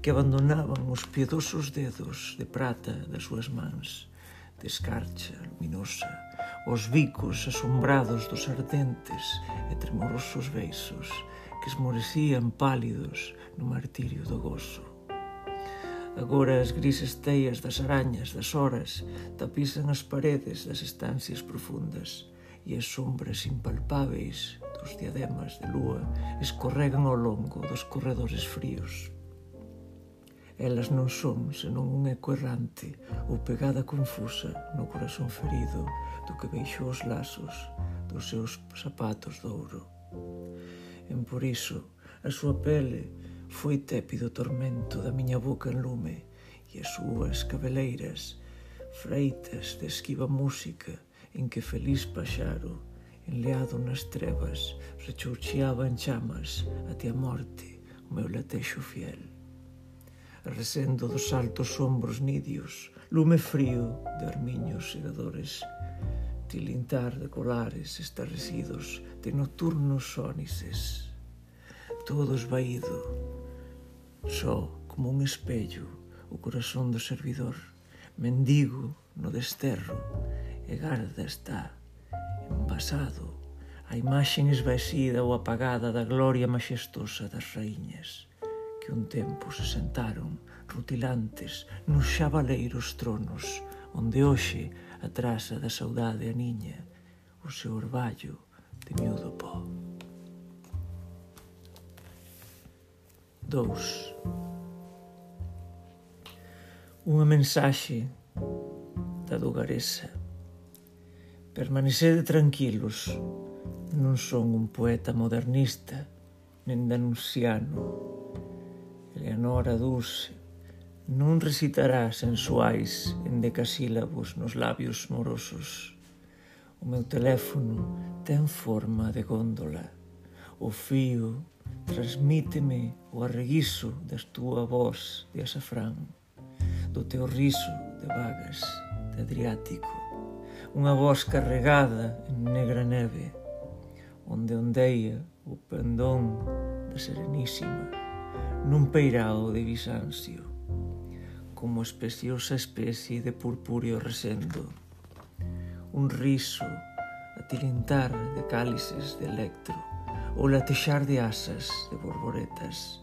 que abandonaban os piedosos dedos de prata das súas mans, de escarcha luminosa, os bicos asombrados dos ardentes e tremorosos beiços que esmorecían pálidos no martirio do gozo. Agora as grises teias das arañas, das horas, tapizan as paredes das estancias profundas e as sombras impalpáveis dos diademas de lúa escorregan ao longo dos corredores fríos. Elas non son senón un eco errante ou pegada confusa no corazón ferido do que deixou os lazos dos seus zapatos de ouro. En por iso, a súa pele Foi tépido tormento da miña boca en lume e as súas cabeleiras freitas de esquiva música en que feliz paxaro, enleado nas trevas, rechurcheaba en chamas até a morte o meu latexo fiel. Resendo dos altos ombros nidios, lume frío de armiños segadores, tilintar de colares estarrecidos de nocturnos sónices. Todo esvaído, só como un espello o corazón do servidor, mendigo no desterro, e garda está, envasado, a imaxen esvaecida ou apagada da gloria majestosa das raíñas que un tempo se sentaron rutilantes nos xabaleiros tronos onde hoxe atrasa da saudade a niña o seu orballo de miúdo pó. 2. Unha mensaxe da Dugaresa. Permanecede tranquilos, non son un poeta modernista, nen danunciano. Eleonora Dulce non recitará sensuais en decasílabos nos labios morosos. O meu teléfono ten forma de góndola. O fío Transmíteme o arreguizo da túa voz de azafrán, do teu riso de vagas de Adriático, unha voz carregada en negra neve, onde ondeia o pendón da Serenísima, nun peirao de Bizancio, como especiosa especie de purpúreo resendo, un riso a tilintar de cálices de electro, o latexar de asas de borboretas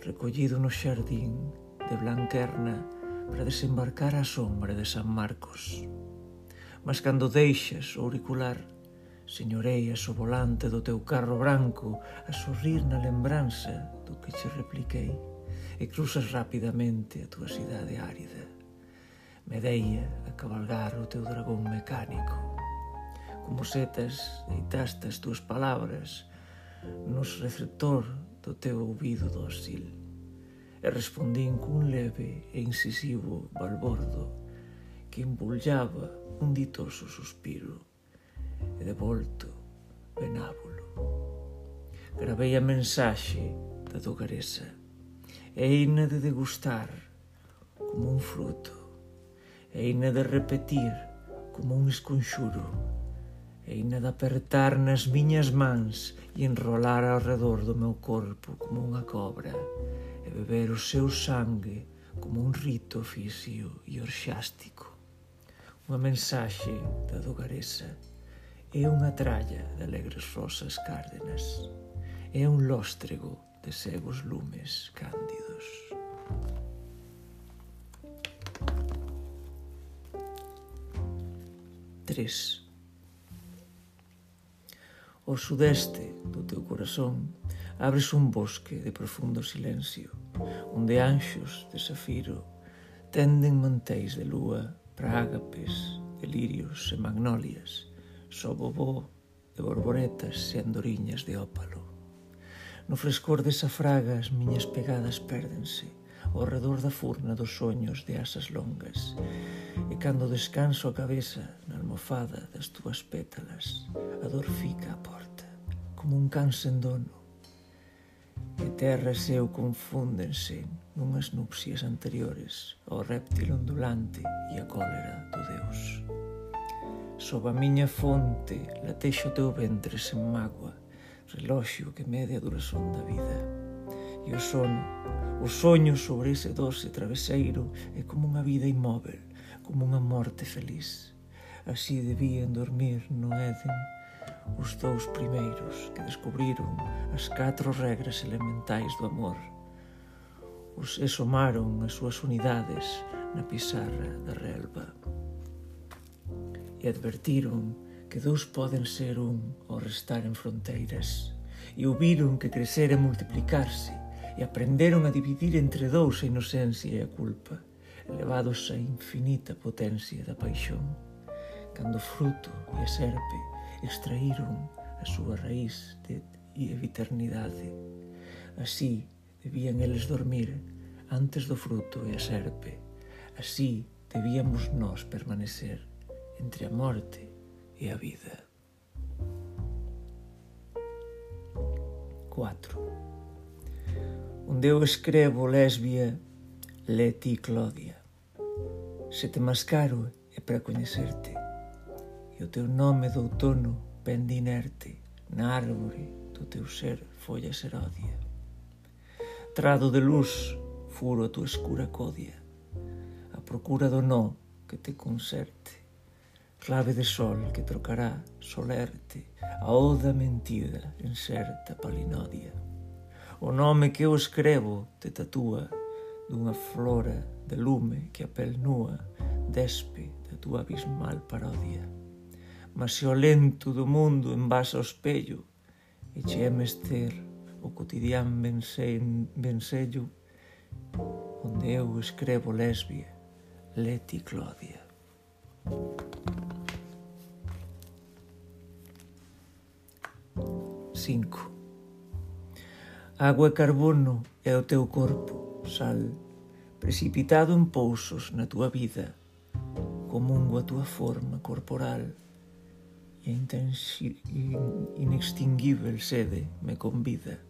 recollido no xardín de Blanquerna para desembarcar a sombra de San Marcos. Mas cando deixas o auricular, señoreias o volante do teu carro branco a sorrir na lembranza do que che repliquei e cruzas rapidamente a tua cidade árida. Medeia a cabalgar o teu dragón mecánico. Como setas, deitaste as túas palabras nos receptor do teu ouvido dócil. E respondín cun leve e incisivo balbordo que embullaba un ditoso suspiro e de volto venábulo. Gravei a mensaxe da dogaresa e ina de degustar como un fruto e ina de repetir como un esconxuro e ina de apertar nas miñas mans e ao redor do meu corpo como unha cobra e beber o seu sangue como un rito oficio e orxástico. Unha mensaxe da dogaresa é unha tralla de alegres rosas cárdenas é un lóstrego de cegos lumes cándidos. Tres. O sudeste do teu corazón abres un bosque de profundo silencio, onde anxos de safiro tenden mantéis de lúa para ágapes, delirios e magnolias, só bobó de borboretas e andoriñas de ópalo. No frescor desa fraga as miñas pegadas pérdense, ao redor da furna dos soños de asas longas e cando descanso a cabeza na almofada das túas pétalas a dor fica a porta como un can sen dono e terra e seu confúndense nunhas nupcias anteriores ao réptil ondulante e a cólera do Deus. Sob a miña fonte latexo teu ventre sen mágoa, reloxio que mede a duración da vida e o sono. O soño sobre ese doce traveseiro é como unha vida imóvel, como unha morte feliz. Así debían dormir no Éden os dous primeiros que descubriron as catro regras elementais do amor. Os esomaron as súas unidades na pizarra da relva. E advertiron que dous poden ser un ao restar en fronteiras. E ouviron que crecer e multiplicarse e aprenderon a dividir entre dous a inocencia e a culpa, elevados a infinita potencia da paixón, cando fruto e a serpe extraíron a súa raíz de e eternidade. Así debían eles dormir antes do fruto e a serpe. Así debíamos nós permanecer entre a morte e a vida. 4 onde eu escrevo lesbia Leti Clodia. Se te mascaro é para coñecerte. E o teu nome do outono pende inerte na árbore do teu ser folla seródia. Trado de luz furo a tua escura codia, a procura do nó que te conserte, clave de sol que trocará solerte a oda mentida en certa palinódia. O nome que eu escrevo te tatúa dunha flora de lume que a pel nua despe da tua abismal parodia. Mas se o lento do mundo envasa o espello e che é mester o cotidián vensello onde eu escrevo lesbia, Leti Clodia. Cinco. Agua e carbono é o teu corpo, sal, precipitado en pousos na tua vida, comungo a tua forma corporal e inextinguível sede me convida.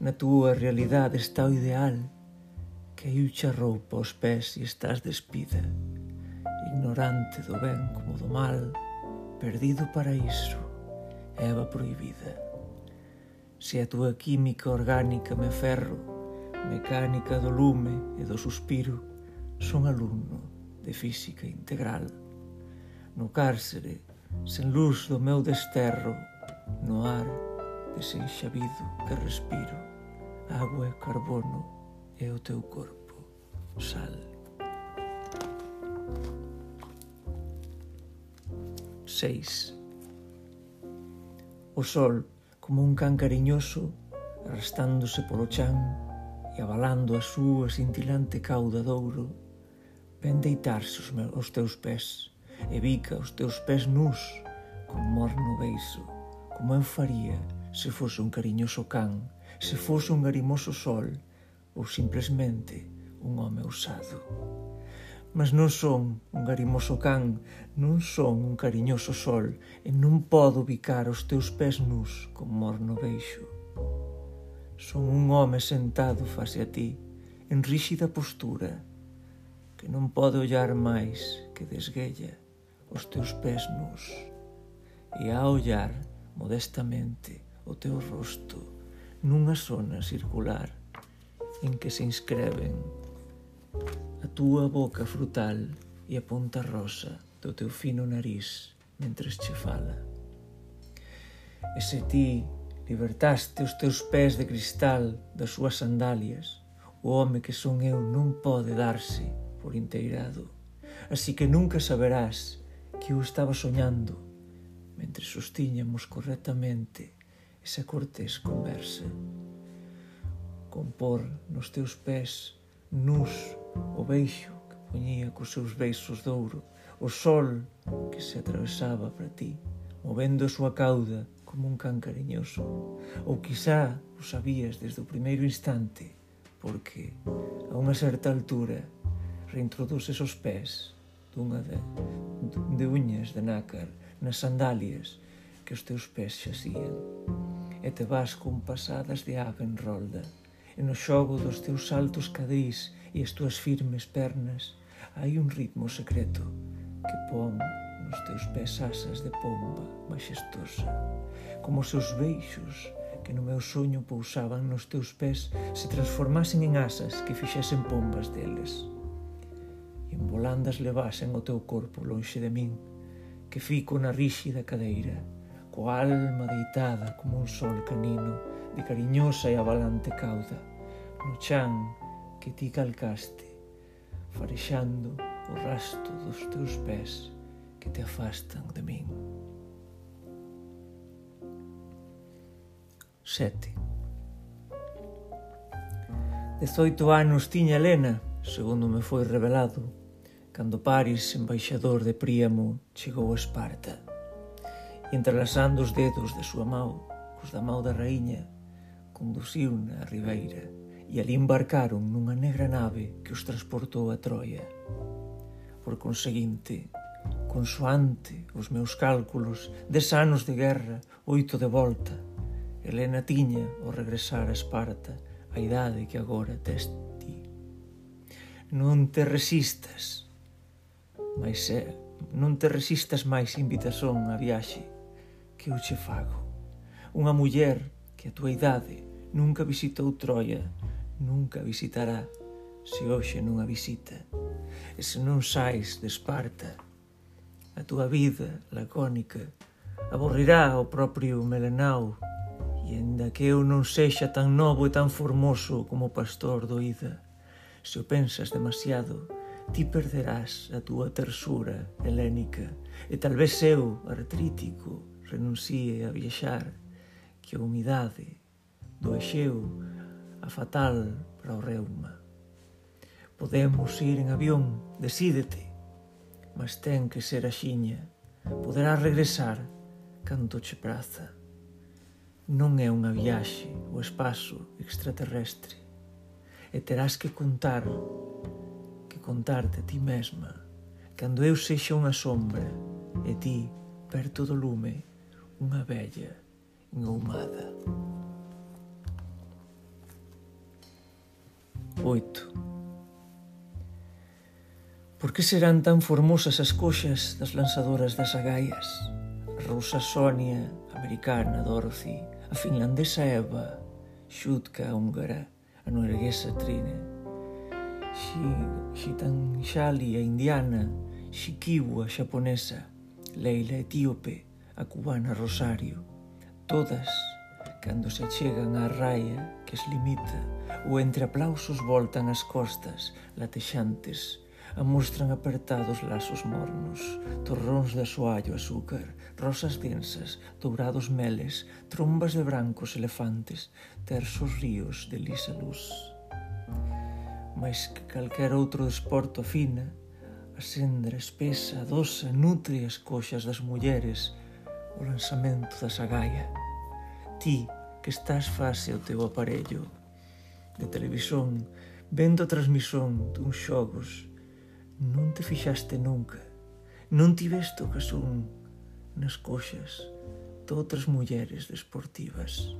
Na tua realidade está o ideal, caiu-che a roupa aos pés e estás despida, ignorante do ben como do mal, perdido paraíso, Eva proibida. Se a túa química orgánica me ferro, mecánica do lume e do suspiro, son alumno de física integral. No cárcere, sen luz do meu desterro, no ar desenxabido que respiro, agua e carbono e o teu corpo, sal. Seis. O sol como un can cariñoso arrastándose polo chan e abalando a súa cintilante cauda douro, ven deitarse os, meus, os teus pés e bica os teus pés nus con morno beiso, como eu faría se fose un cariñoso can, se fose un garimoso sol ou simplemente un home usado. Mas non son un garimoso can, non son un cariñoso sol, e non podo ubicar os teus pés nus con morno beixo. Son un home sentado face a ti, en ríxida postura, que non pode ollar máis que desguella os teus pés nus. E a ollar modestamente o teu rosto nunha zona circular en que se inscreven a túa boca frutal e a ponta rosa do teu fino nariz mentres che fala. E se ti libertaste os teus pés de cristal das súas sandalias, o home que son eu non pode darse por inteirado, así que nunca saberás que eu estaba soñando mentre sostiñamos correctamente esa cortés conversa. Compor nos teus pés nus o beixo que poñía cos seus beixos de ouro, o sol que se atravesaba para ti, movendo a súa cauda como un can cariñoso. Ou quizá o sabías desde o primeiro instante, porque a unha certa altura reintroduces os pés dunha de, de uñas de nácar nas sandalias que os teus pés xasían e te vas con pasadas de ave en rolda e no xogo dos teus saltos cadeis e as túas firmes pernas hai un ritmo secreto que pon nos teus pés asas de pomba majestosa, como seus beixos que no meu soño pousaban nos teus pés se transformasen en asas que fixesen pombas deles. E en volandas levasen o teu corpo lonxe de min, que fico na ríxida cadeira, coa alma deitada como un sol canino de cariñosa e avalante cauda, no chan que ti calcaste, farexando o rasto dos teus pés que te afastan de min. 7. Dezoito anos tiña Helena, segundo me foi revelado, cando Paris, embaixador de Príamo, chegou a Esparta. E entrelazando os dedos de súa mão, cos da mão da raíña, conduciu-na a ribeira e ali embarcaron nunha negra nave que os transportou a Troia. Por conseguinte, consoante os meus cálculos, des anos de guerra, oito de volta, Helena tiña, ao regresar a Esparta, a idade que agora tes ti. Non te resistas, mais é, non te resistas máis invitación a viaxe que eu che fago. Unha muller que a tua idade nunca visitou Troia, nunca visitará se hoxe non a visita. E se non sais de Esparta, a túa vida lacónica aborrirá o propio Melenau e enda que eu non sexa tan novo e tan formoso como o pastor do Ida, se o pensas demasiado, ti perderás a túa tersura helénica e talvez eu, artrítico, renuncie a viaxar que a humidade do Exeu a fatal para o reuma. Podemos ir en avión, decídete, mas ten que ser a xiña, poderás regresar canto che praza. Non é unha viaxe o espazo extraterrestre e terás que contar que contarte a ti mesma cando eu sexa unha sombra e ti, perto do lume, unha vella engoumada. 8. Por que serán tan formosas as coxas das lanzadoras das agaias? A rusa Sonia, a americana Dorothy, a finlandesa Eva, Xutka a húngara, a norueguesa Trine, Xitanxali a indiana, Shikibu a xaponesa, Leila etíope, a cubana Rosario, todas, cando se achegan á raia que as limita O entre aplausos voltan as costas, latexantes, amostran apertados lazos mornos, torróns de asoallo azúcar, rosas densas, dourados meles, trombas de brancos elefantes, tersos ríos de lisa luz. Mais que calquer outro desporto fina, a sendra espesa, dosa, nutre as coxas das mulleres, o lanzamento da sagaia. Ti, que estás face ao teu aparello, de televisión vendo a transmisión duns xogos. Non te fixaste nunca non tiveste ocasión nas coxas de outras mulleres desportivas.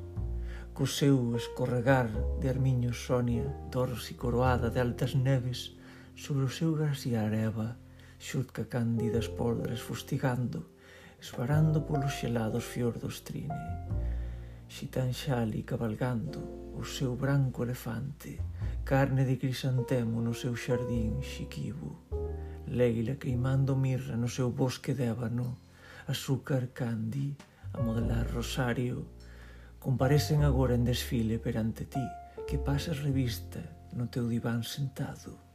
Co seu escorregar de armiños Sonia, toros e coroada de altas neves sobre o seu graciar Eva, xutca cándidas podres fustigando, esvarando polos xelados fiordos trine, Xitanxali cabalgando o seu branco elefante, carne de crisantemo no seu xardín xiquibo, leila queimando mirra no seu bosque de ébano, azúcar candi a modelar rosario, comparecen agora en desfile perante ti, que pasas revista no teu diván sentado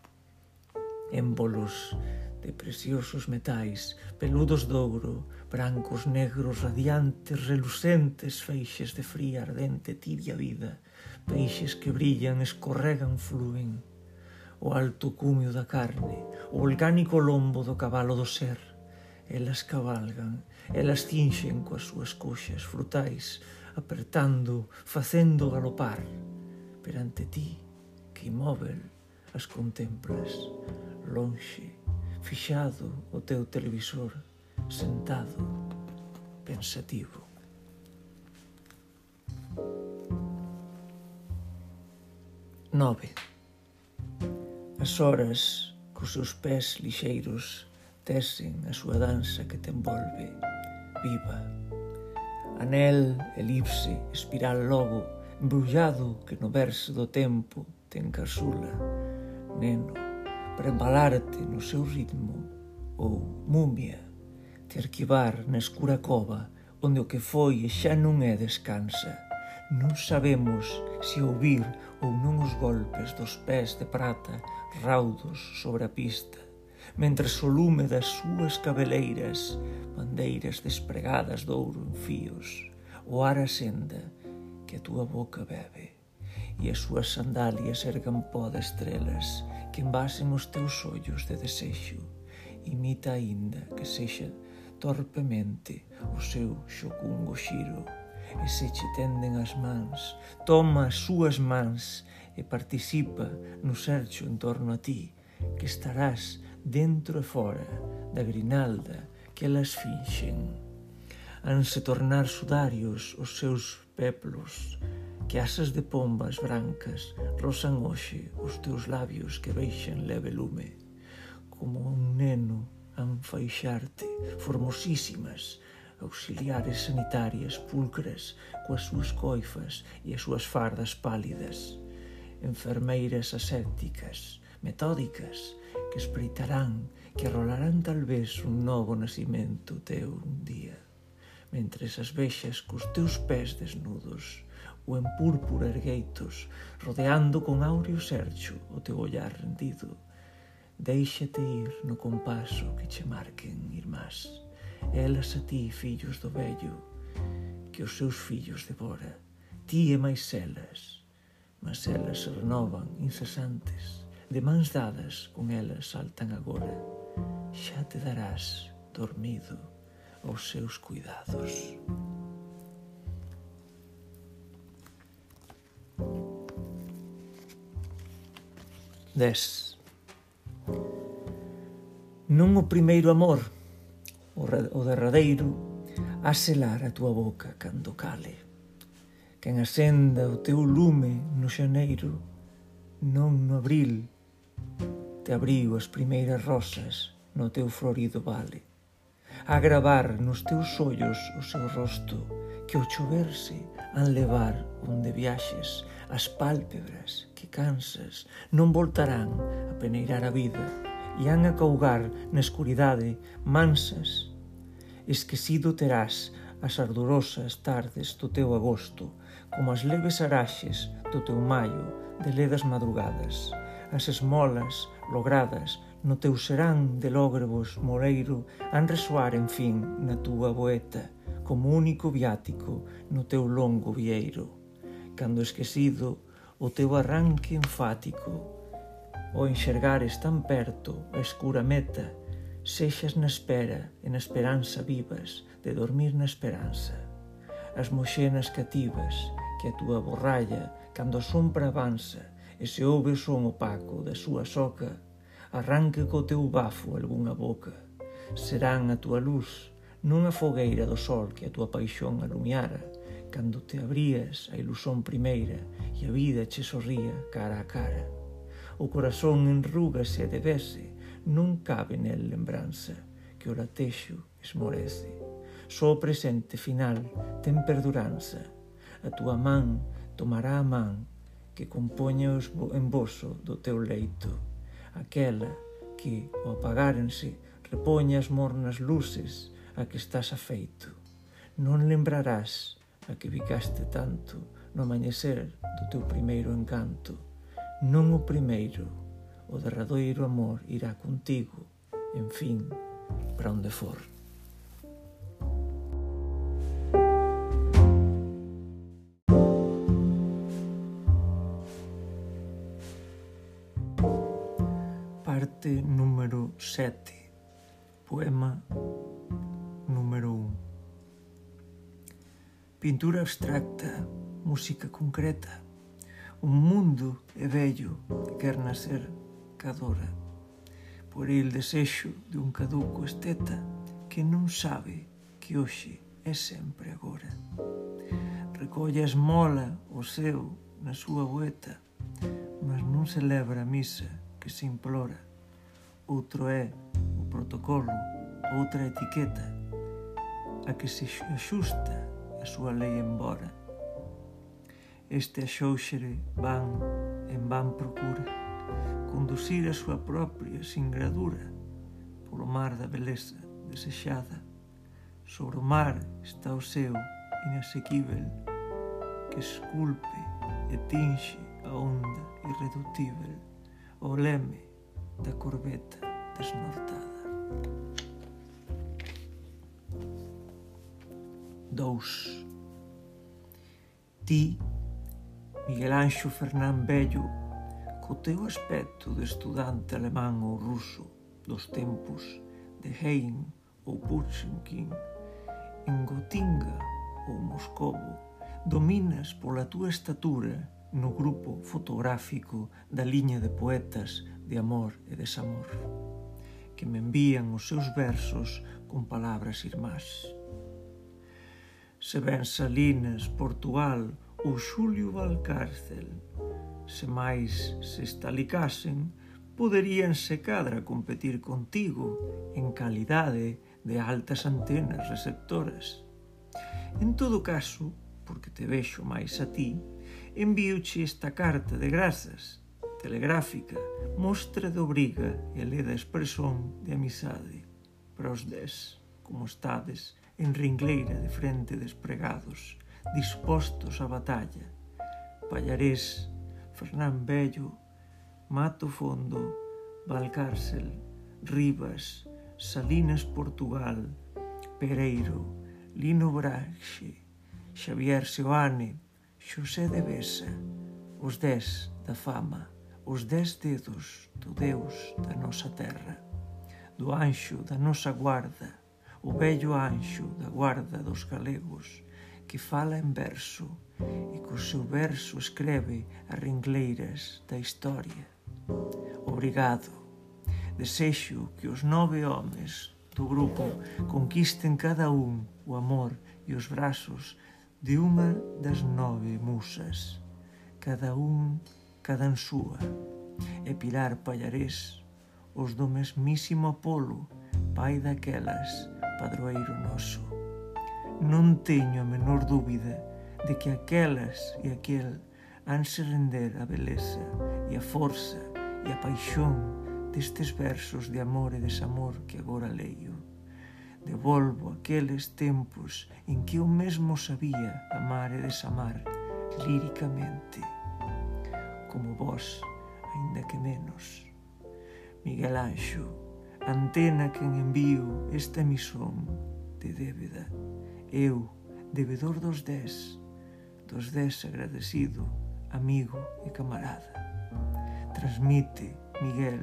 émbolos de preciosos metais, peludos de ouro, brancos, negros, radiantes, relucentes feixes de fría, ardente, tibia vida, peixes que brillan, escorregan, fluen, o alto cumio da carne, o volcánico lombo do cabalo do ser. Elas cabalgan, elas cinxen coas súas coxas frutais, apertando, facendo galopar perante ti, que imóvel, as contemplas, lonxe, fixado o teu televisor, sentado, pensativo. Nove. As horas cos seus pés lixeiros tesen a súa danza que te envolve, viva. Anel, elipse, espiral lobo, embrullado que no verso do tempo te encasula, neno, para embalarte no seu ritmo, ou mumia, te arquivar na escura cova onde o que foi e xa non é descansa. Non sabemos se ouvir ou non os golpes dos pés de prata raudos sobre a pista, mentre o lume das súas cabeleiras, bandeiras despregadas de ouro en fíos, o ar asenda que a túa boca bebe e as súas sandalias ergan pó de estrelas que envasen os teus ollos de desexo. Imita aínda que sexa torpemente o seu xocungo xiro e se che tenden as mans, toma as súas mans e participa no sercho en torno a ti, que estarás dentro e fora da grinalda que elas finxen. Anse tornar sudarios os seus peplos, que asas de pombas brancas rosan hoxe os teus labios que veixen leve lume, como un neno anfaixarte, formosísimas, auxiliares sanitarias pulcras coas súas coifas e as súas fardas pálidas, enfermeiras asépticas, metódicas, que espreitarán, que rolarán talvez un novo nascimento teu un día, mentre as vexas cos teus pés desnudos, ou en púrpura ergueitos, rodeando con áureo sercho o teu ollar rendido. Deixate ir no compaso que che marquen, irmás. Elas a ti, fillos do vello, que os seus fillos devora. Ti e máis elas, mas elas se renovan incesantes. De mans dadas con elas saltan agora. Xa te darás dormido aos seus cuidados. 10. Non o primeiro amor, o derradeiro, a selar a túa boca cando cale. Quen asenda o teu lume no xaneiro, non no abril, te abriu as primeiras rosas no teu florido vale. A gravar nos teus ollos o seu rosto, que o choverse han levar onde viaxes as pálpebras que cansas non voltarán a peneirar a vida e han a caugar na escuridade mansas. Esquecido terás as ardorosas tardes do teu agosto como as leves araxes do teu maio de ledas madrugadas. As esmolas logradas no teu serán de lógrebos moreiro han resoar en fin na túa boeta como único viático no teu longo vieiro, cando esquecido o teu arranque enfático, o enxergares tan perto a escura meta, sexas na espera e na esperanza vivas de dormir na esperanza. As moxenas cativas que a túa borralla cando a sombra avanza e se ouve o son opaco da súa soca, arranca co teu bafo algunha boca. Serán a túa luz Nunha fogueira do sol que a túa paixón alumiara, cando te abrías a ilusón primeira e a vida che sorría cara a cara. O corazón enrúgase e debese, non cabe nel lembranza, que o latexo esmorece. Só o presente final ten perduranza, a túa man tomará a man que compoña o emboso do teu leito, aquela que, ao apagárense, repoña as mornas luces a que estás afeito. Non lembrarás a que vicaste tanto no amanecer do teu primeiro encanto. Non o primeiro, o derradoiro amor irá contigo, en fin, para onde for. parte número 7, poema número 1. Pintura abstracta, música concreta. O mundo é vello e quer nacer cadora. Por el desexo de un caduco esteta que non sabe que hoxe é sempre agora. Recolle a esmola o seu na súa boeta, mas non celebra a misa que se implora. Outro é o protocolo, outra etiqueta a que se axusta a súa lei embora. Este axóxere van en van procura conducir a súa propia singradura polo mar da beleza desexada. Sobre o mar está o seu inasequível que esculpe e tinxe a onda irredutível o leme da corbeta desnortada. 2. Ti, Miguel Anxo Fernán Bello, co teu aspecto de estudante alemán ou ruso dos tempos de Hein ou Pushkin, en Gotinga ou Moscovo, dominas pola túa estatura no grupo fotográfico da liña de poetas de amor e desamor, que me envían os seus versos con palabras irmás se ben Salinas, Portugal ou Xulio Valcárcel. Se máis se estalicasen, poderían se cadra competir contigo en calidade de altas antenas receptoras. En todo caso, porque te vexo máis a ti, envíoche esta carta de grazas, telegráfica, mostra de obriga e leda expresión de amizade. Para os des, como estades, en ringleira de frente despregados, dispostos á batalla. Pallarés, Fernán Bello, Mato Fondo, Valcárcel, Rivas, Salinas Portugal, Pereiro, Lino Braxe, Xavier Seoane, Xosé de Besa, os dez da fama, os dez dedos do Deus da nosa terra, do anxo da nosa guarda, o vello anxo da guarda dos galegos que fala en verso e co seu verso escreve as ringleiras da historia. Obrigado. Desexo que os nove homes do grupo conquisten cada un o amor e os brazos de unha das nove musas, cada un, cada en súa, e Pilar Pallarés, os do mesmísimo Apolo, pai daquelas padroeiro noso. Non teño a menor dúbida de que aquelas e aquel han se render a beleza e a forza e a paixón destes versos de amor e desamor que agora leio. Devolvo aqueles tempos en que eu mesmo sabía amar e desamar líricamente, como vos, aínda que menos. Miguel Anxo, Antena quen envío esta emisión de débeda. Eu, debedor dos dez, dos dez agradecido, amigo e camarada. Transmite, Miguel,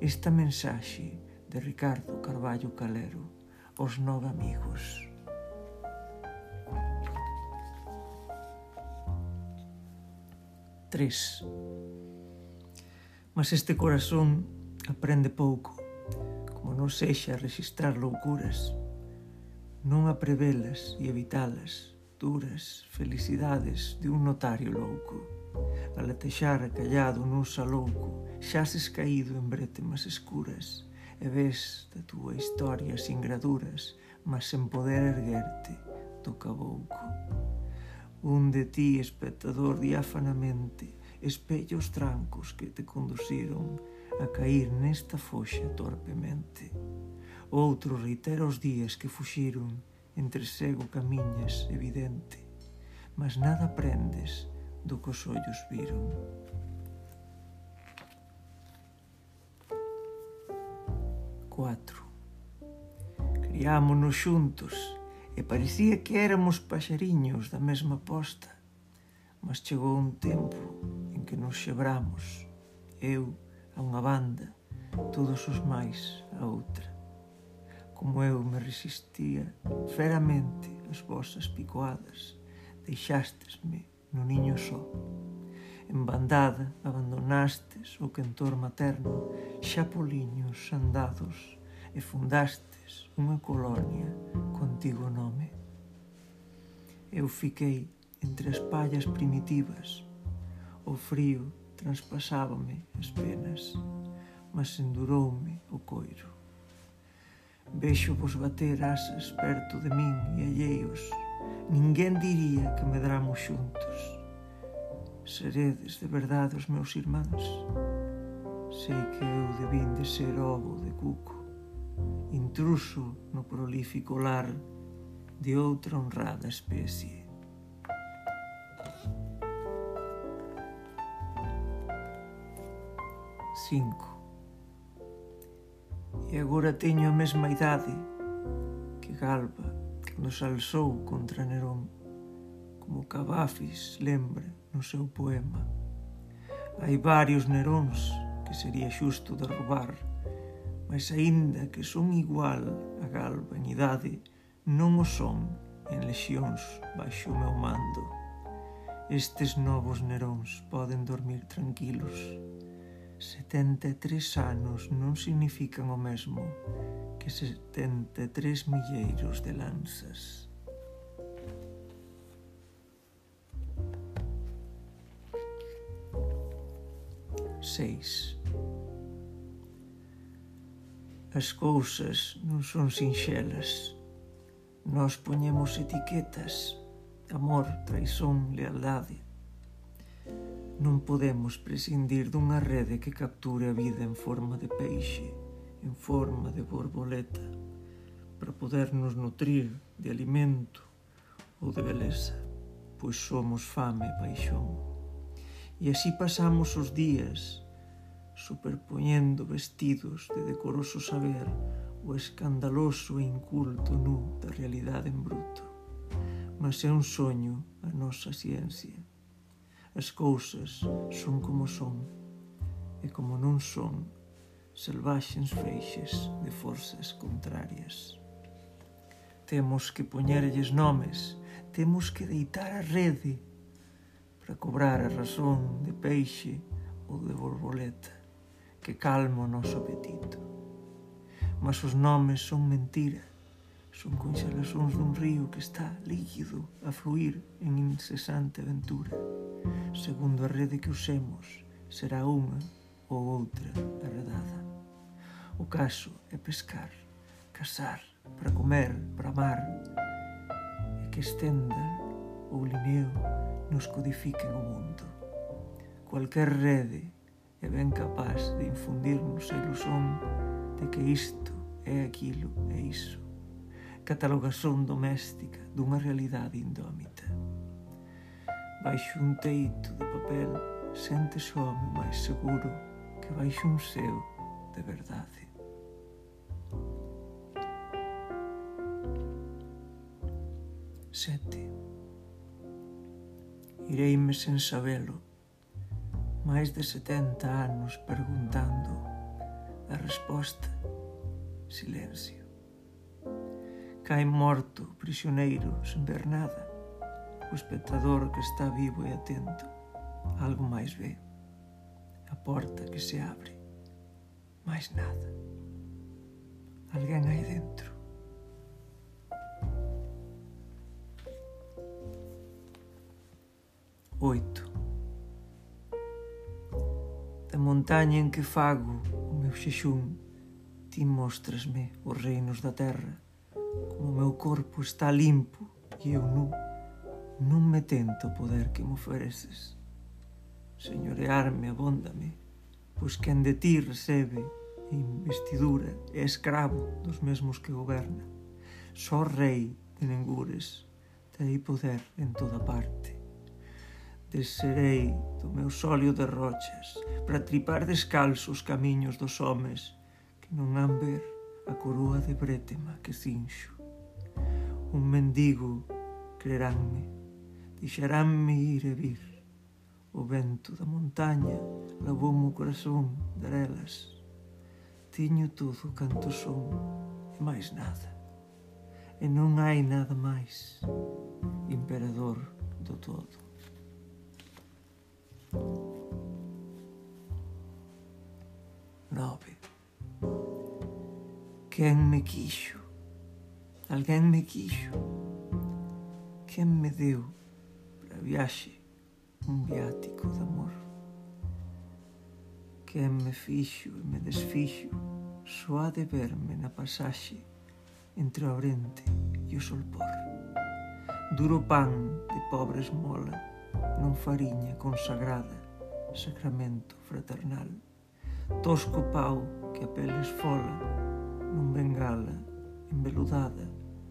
esta mensaxe de Ricardo Carballo Calero aos nove amigos. Tres. Mas este corazón aprende pouco como non sexa registrar loucuras, non a prevelas e evitalas, duras felicidades de un notario louco, galatexar callado nun salouco, xases caído en bretemas escuras, e ves da túa historia sin graduras, mas sen poder erguerte do cabouco. Un de ti, espectador diáfanamente, espellos trancos que te conduciron a cair nesta foxa torpemente. Outro reitera os días que fuxiron entre cego camiñas evidente, mas nada prendes do que os ollos viron. Cuatro. Criámonos xuntos e parecía que éramos paxariños da mesma posta, mas chegou un tempo en que nos xebramos, eu a unha banda, todos os máis a outra. Como eu me resistía feramente as vosas picoadas, deixástesme no niño só. En bandada abandonastes o cantor materno, xa poliños andados, e fundastes unha colonia contigo nome. Eu fiquei entre as pallas primitivas, o frío Traspasábame as penas, mas enduroume o coiro. Vexo vos bater asas perto de min e alleios. Ninguén diría que medramos xuntos. Seredes de verdade os meus irmáns. Sei que eu debín de ser ovo de cuco, intruso no prolífico lar de outra honrada especie. cinco. E agora teño a mesma idade que Galba, que nos alzou contra Nerón, como Cavafis lembra no seu poema. Hai varios Neróns que sería xusto derrubar, mas aínda que son igual a Galba en idade, non o son en lexións baixo o meu mando. Estes novos Neróns poden dormir tranquilos. 73 anos non significan o mesmo que 73 milleiros de lanzas. Seis. As cousas non son sinxelas. Nós poñemos etiquetas, amor, traizón, lealdade, Non podemos prescindir dunha rede que capture a vida en forma de peixe, en forma de borboleta, para podernos nutrir de alimento ou de beleza, pois somos fame e paixón. E así pasamos os días superpoñendo vestidos de decoroso saber o escandaloso e inculto nu da realidade en bruto. Mas é un soño a nosa ciencia. As cousas son como son e como non son selvaxens feixes de forzas contrarias. Temos que poñerlles nomes, temos que deitar a rede para cobrar a razón de peixe ou de borboleta que calma o noso apetito. Mas os nomes son mentiras Son conxelas dun río que está líquido a fluir en incesante aventura. Segundo a rede que usemos, será unha ou outra arredada. O caso é pescar, casar, para comer, para amar, e que estenda ou lineo nos codifiquen o mundo. Cualquer rede é ben capaz de infundirnos a ilusón de que isto é aquilo e iso catalogación doméstica dunha realidade indómita. Baixo un teito de papel sentes o home máis seguro que baixo un seu de verdade. Sete. Ireime sen sabelo, máis de 70 anos preguntando a resposta, silencio. Cai morto, prisioneiro, sen ver nada o espectador que está vivo e atento, algo máis ve. A porta que se abre, máis nada. Alguén aí dentro. Oito. Da montaña en que fago o meu xexún, ti mostrasme os reinos da terra, Como o meu corpo está limpo e eu nu, non me tento o poder que me ofereces. Señorearme abóndame, pois quen de ti recebe investidura é escravo dos mesmos que goberna. Só rei de nengures tei poder en toda parte. Descerei do meu sólio de rochas para tripar descalzo os camiños dos homes que non han ver a coroa de brétema que cinxo. Un mendigo, creránme, deixaránme ir e vir. O vento da montaña lavoume o corazón darelas. Tiño todo canto son e máis nada. E non hai nada máis. Imperador do todo. Nove. Quen me quixo? Alguén me quixo? Quen me deu para viaxe un viático de amor? Quen me fixo e me desfixo soa de verme na pasaxe entre o abrente e o solpor? Duro pan de pobre esmola non fariña consagrada sacramento fraternal tosco pau que a pele esfola Nun bengala, embeludada,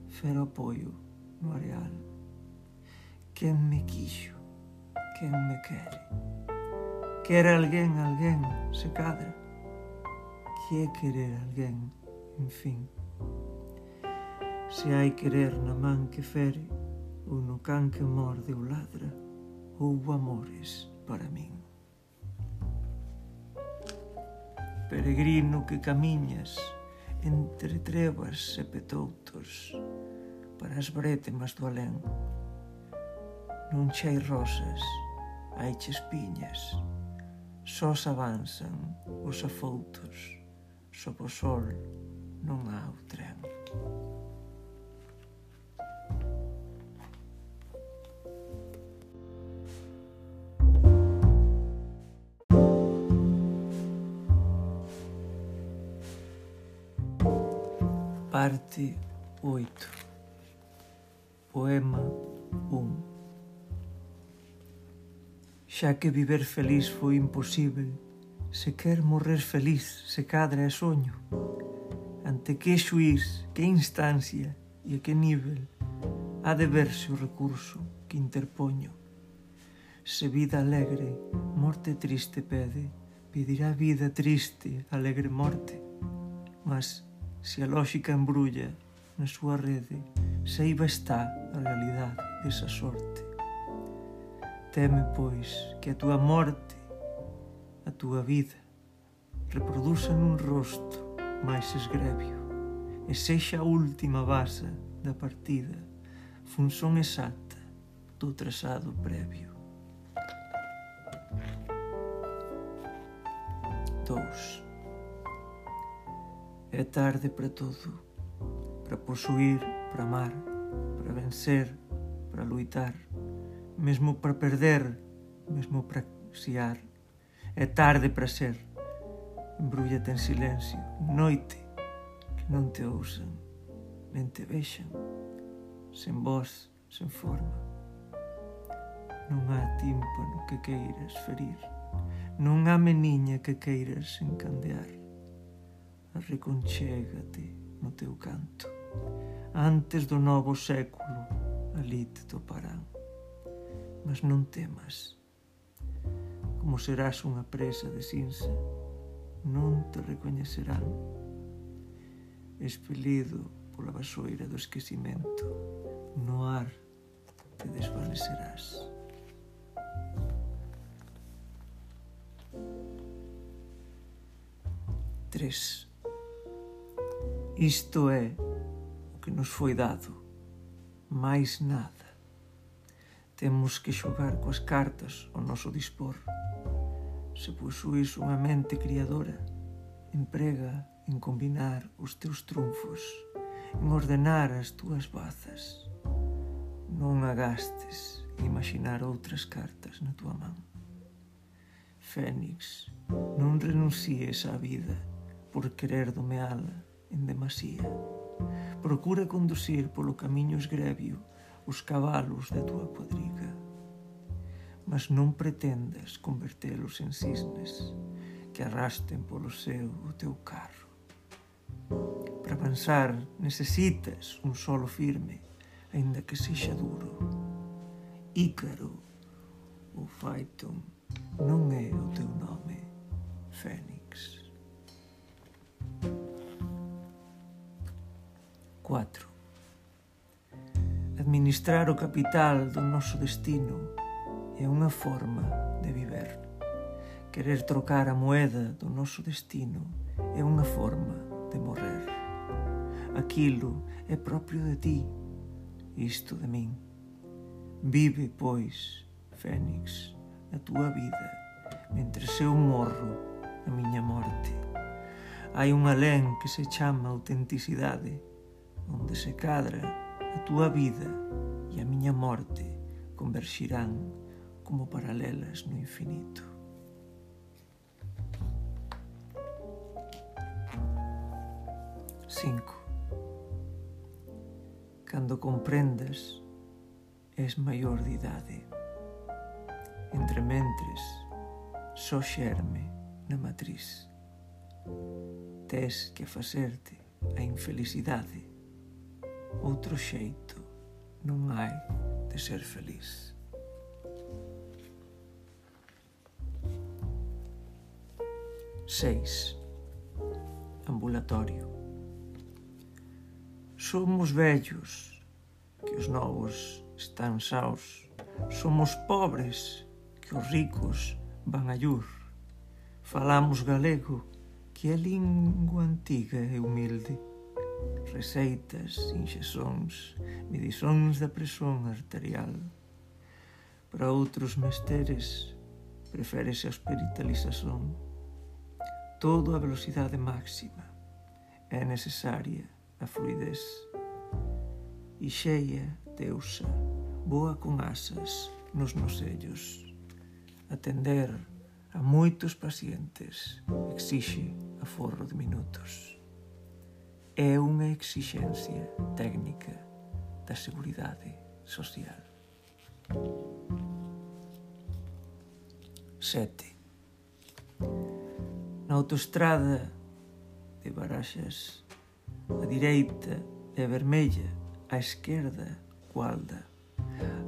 fero apoio no areal. Quen me quixo, quen me quere. Quer alguén, alguén, se cadra. Que é querer alguén, en fin. Se hai querer na man que fere, ou no can que morde ou ladra, houbo amores para min. Peregrino que camiñas, entre trevas e petoutos para as brétemas do alén. Non chei rosas, hai chespiñas, sós avanzan os afoutos, sob o sol non há o tren. Parte 8 Poema 1 Xa que viver feliz foi imposible, se quer morrer feliz, se cadra é soño. Ante que xuiz, que instancia e a que nivel ha de verse o recurso que interpoño. Se vida alegre, morte triste pede, pedirá vida triste, alegre morte. Mas se a lógica embrulla na súa rede, saiba está a realidade desa sorte. Teme, pois, que a túa morte, a túa vida, reproduza nun rosto máis esgrevio e sexa a última base da partida, función exacta do trazado previo. 2. É tarde para todo, para possuir, para amar, para vencer, para luitar, mesmo para perder, mesmo para xiar. É tarde para ser. Embrullate en silencio, noite, que non te ousan, nem te vexan, sen voz, sen forma. Non há tímpano que queiras ferir, non há meniña que queiras encandear. Reconchégate no teu canto. Antes do novo século, ali te toparán. Mas non temas. Como serás unha presa de cinza, non te recoñecerán. Espelido pola vasoira do esquecimento, no ar te desvanecerás. Tres. Isto é o que nos foi dado, máis nada. Temos que xogar coas cartas ao noso dispor. Se posuís unha mente criadora, emprega en combinar os teus trunfos, en ordenar as túas bazas. Non agastes imaginar outras cartas na tua man. Fénix, non renuncies á vida por querer domeala en demasía. Procura conducir polo camiño esgrebio os cabalos da túa cuadriga. Mas non pretendas convertelos en cisnes que arrasten polo seu o teu carro. Para avanzar necesitas un solo firme, aínda que sexa duro. Ícaro ou Phaeton non é o teu nome, Fénix. 4. Administrar o capital do noso destino é unha forma de viver. Querer trocar a moeda do noso destino é unha forma de morrer. Aquilo é propio de ti, isto de min. Vive, pois, Fénix, a túa vida, mentre eu morro a miña morte. Hai un alén que se chama autenticidade, onde se cadra a túa vida e a miña morte converxirán como paralelas no infinito. Cinco. Cando comprendas, és maior de idade. Entre mentres, só xerme na matriz. Tes que facerte a infelicidade Outro xeito non hai de ser feliz. Seis. Ambulatorio. Somos vellos, que os novos están saos. Somos pobres, que os ricos van a llur. Falamos galego, que é lingua antiga e humilde receitas, inxesóns, medisóns da presión arterial. Para outros mesteres, preférese a hospitalización. Todo a velocidade máxima é necesaria a fluidez. E xeia, teusa, boa con asas nos nosellos. Atender a moitos pacientes exixe aforro de minutos é unha exixencia técnica da seguridade social. 7. Na autoestrada de Baraxas, a direita é vermella, a esquerda cualda,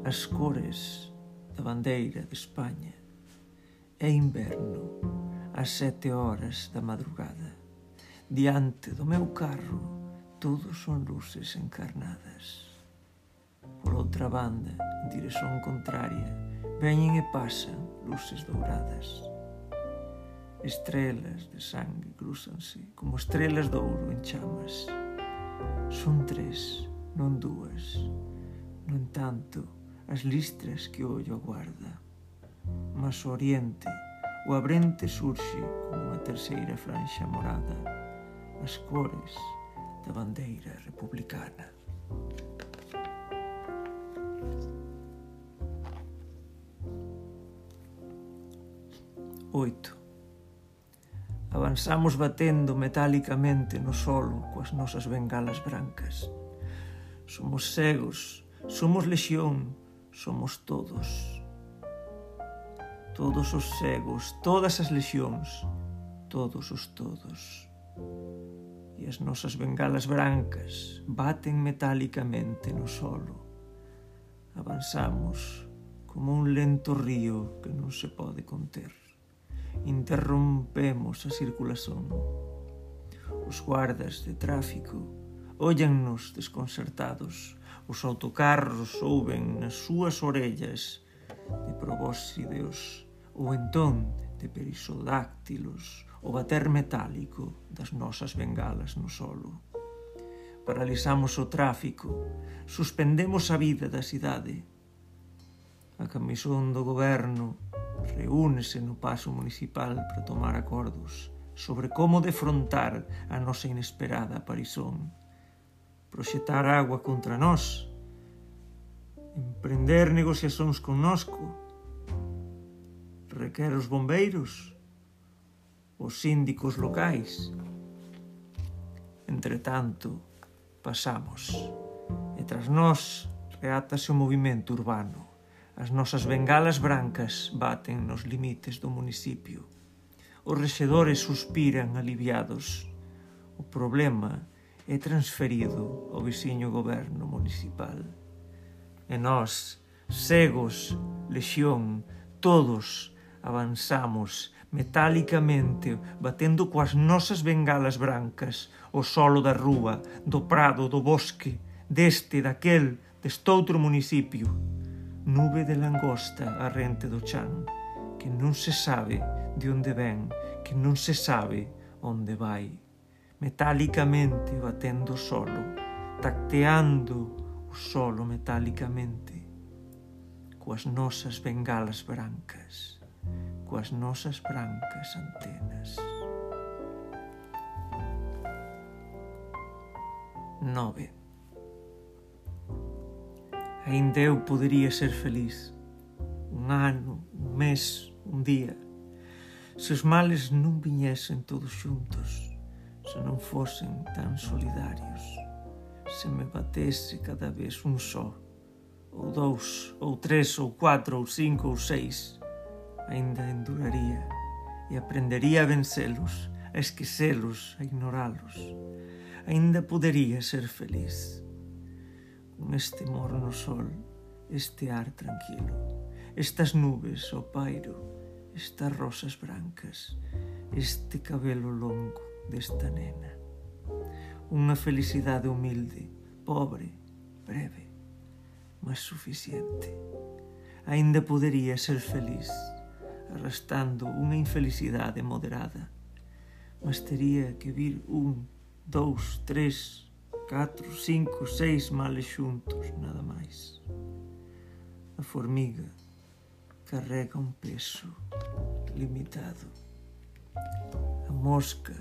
as cores da bandeira de España. É inverno, ás sete horas da madrugada Diante do meu carro todo son luces encarnadas. Por outra banda, en dirección contraria, veñen e pasan luces douradas. Estrelas de sangue cruzanse como estrelas de ouro en chamas. Son tres, non dúas. No entanto, as listras que o ollo guarda. Mas o oriente, o abrente surxe como unha terceira franxa morada as cores da bandeira republicana. Oito. Avanzamos batendo metálicamente no solo coas nosas bengalas brancas. Somos cegos, somos lexión, somos todos. Todos os cegos, todas as lexións, todos os todos e as nosas bengalas brancas baten metálicamente no solo. Avanzamos como un lento río que non se pode conter. Interrompemos a circulación. Os guardas de tráfico ollannos desconcertados. Os autocarros ouven nas súas orellas de probósideos ou entón de perisodáctilos o bater metálico das nosas bengalas no solo. Paralizamos o tráfico, suspendemos a vida da cidade. A camisón do goberno reúnese no paso municipal para tomar acordos sobre como defrontar a nosa inesperada aparición, proxetar agua contra nós, emprender negociacións connosco, requer os bombeiros, os síndicos locais. Entretanto, pasamos, e tras nós reátase o movimento urbano. As nosas bengalas brancas baten nos limites do municipio. Os rexedores suspiran aliviados. O problema é transferido ao veciño goberno municipal. E nós, cegos, lexión, todos avanzamos metálicamente, batendo coas nosas bengalas brancas, o solo da rúa, do prado, do bosque, deste, daquel, destoutro municipio. Nube de langosta a rente do chan, que non se sabe de onde ven, que non se sabe onde vai. Metálicamente batendo solo, tacteando o solo metálicamente coas nosas bengalas brancas coas nosas brancas antenas. Nove. Ainda eu podería ser feliz. Un ano, un mes, un día. Se os males non viñesen todos xuntos, se non fosen tan solidarios, se me batese cada vez un só, ou dous, ou tres, ou cuatro, ou cinco, ou seis, aínda enduraría e aprendería a vencelos, a esquecelos, a ignoralos. Aínda podería ser feliz. Con este morno sol, este ar tranquilo, estas nubes o pairo, estas rosas brancas, este cabelo longo desta nena. Unha felicidade humilde, pobre, breve, mas suficiente. Aínda podería ser feliz arrastando unha infelicidade moderada. Mas tería que vir un, dous, tres, catro, cinco, seis males xuntos, nada máis. A formiga carrega un peso limitado. A mosca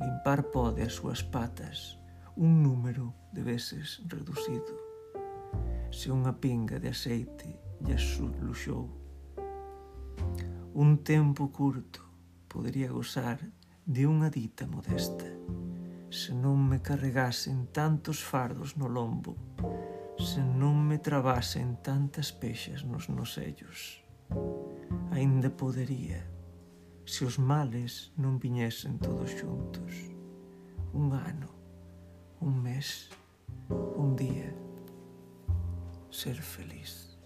limpar pode as súas patas un número de veces reducido. Se unha pinga de aceite lle luxou un tempo curto podería gozar de unha dita modesta se non me carregasen tantos fardos no lombo se non me trabasen tantas peixas nos nosellos. Aínda podería se os males non viñesen todos xuntos. Un ano un mes un día ser feliz.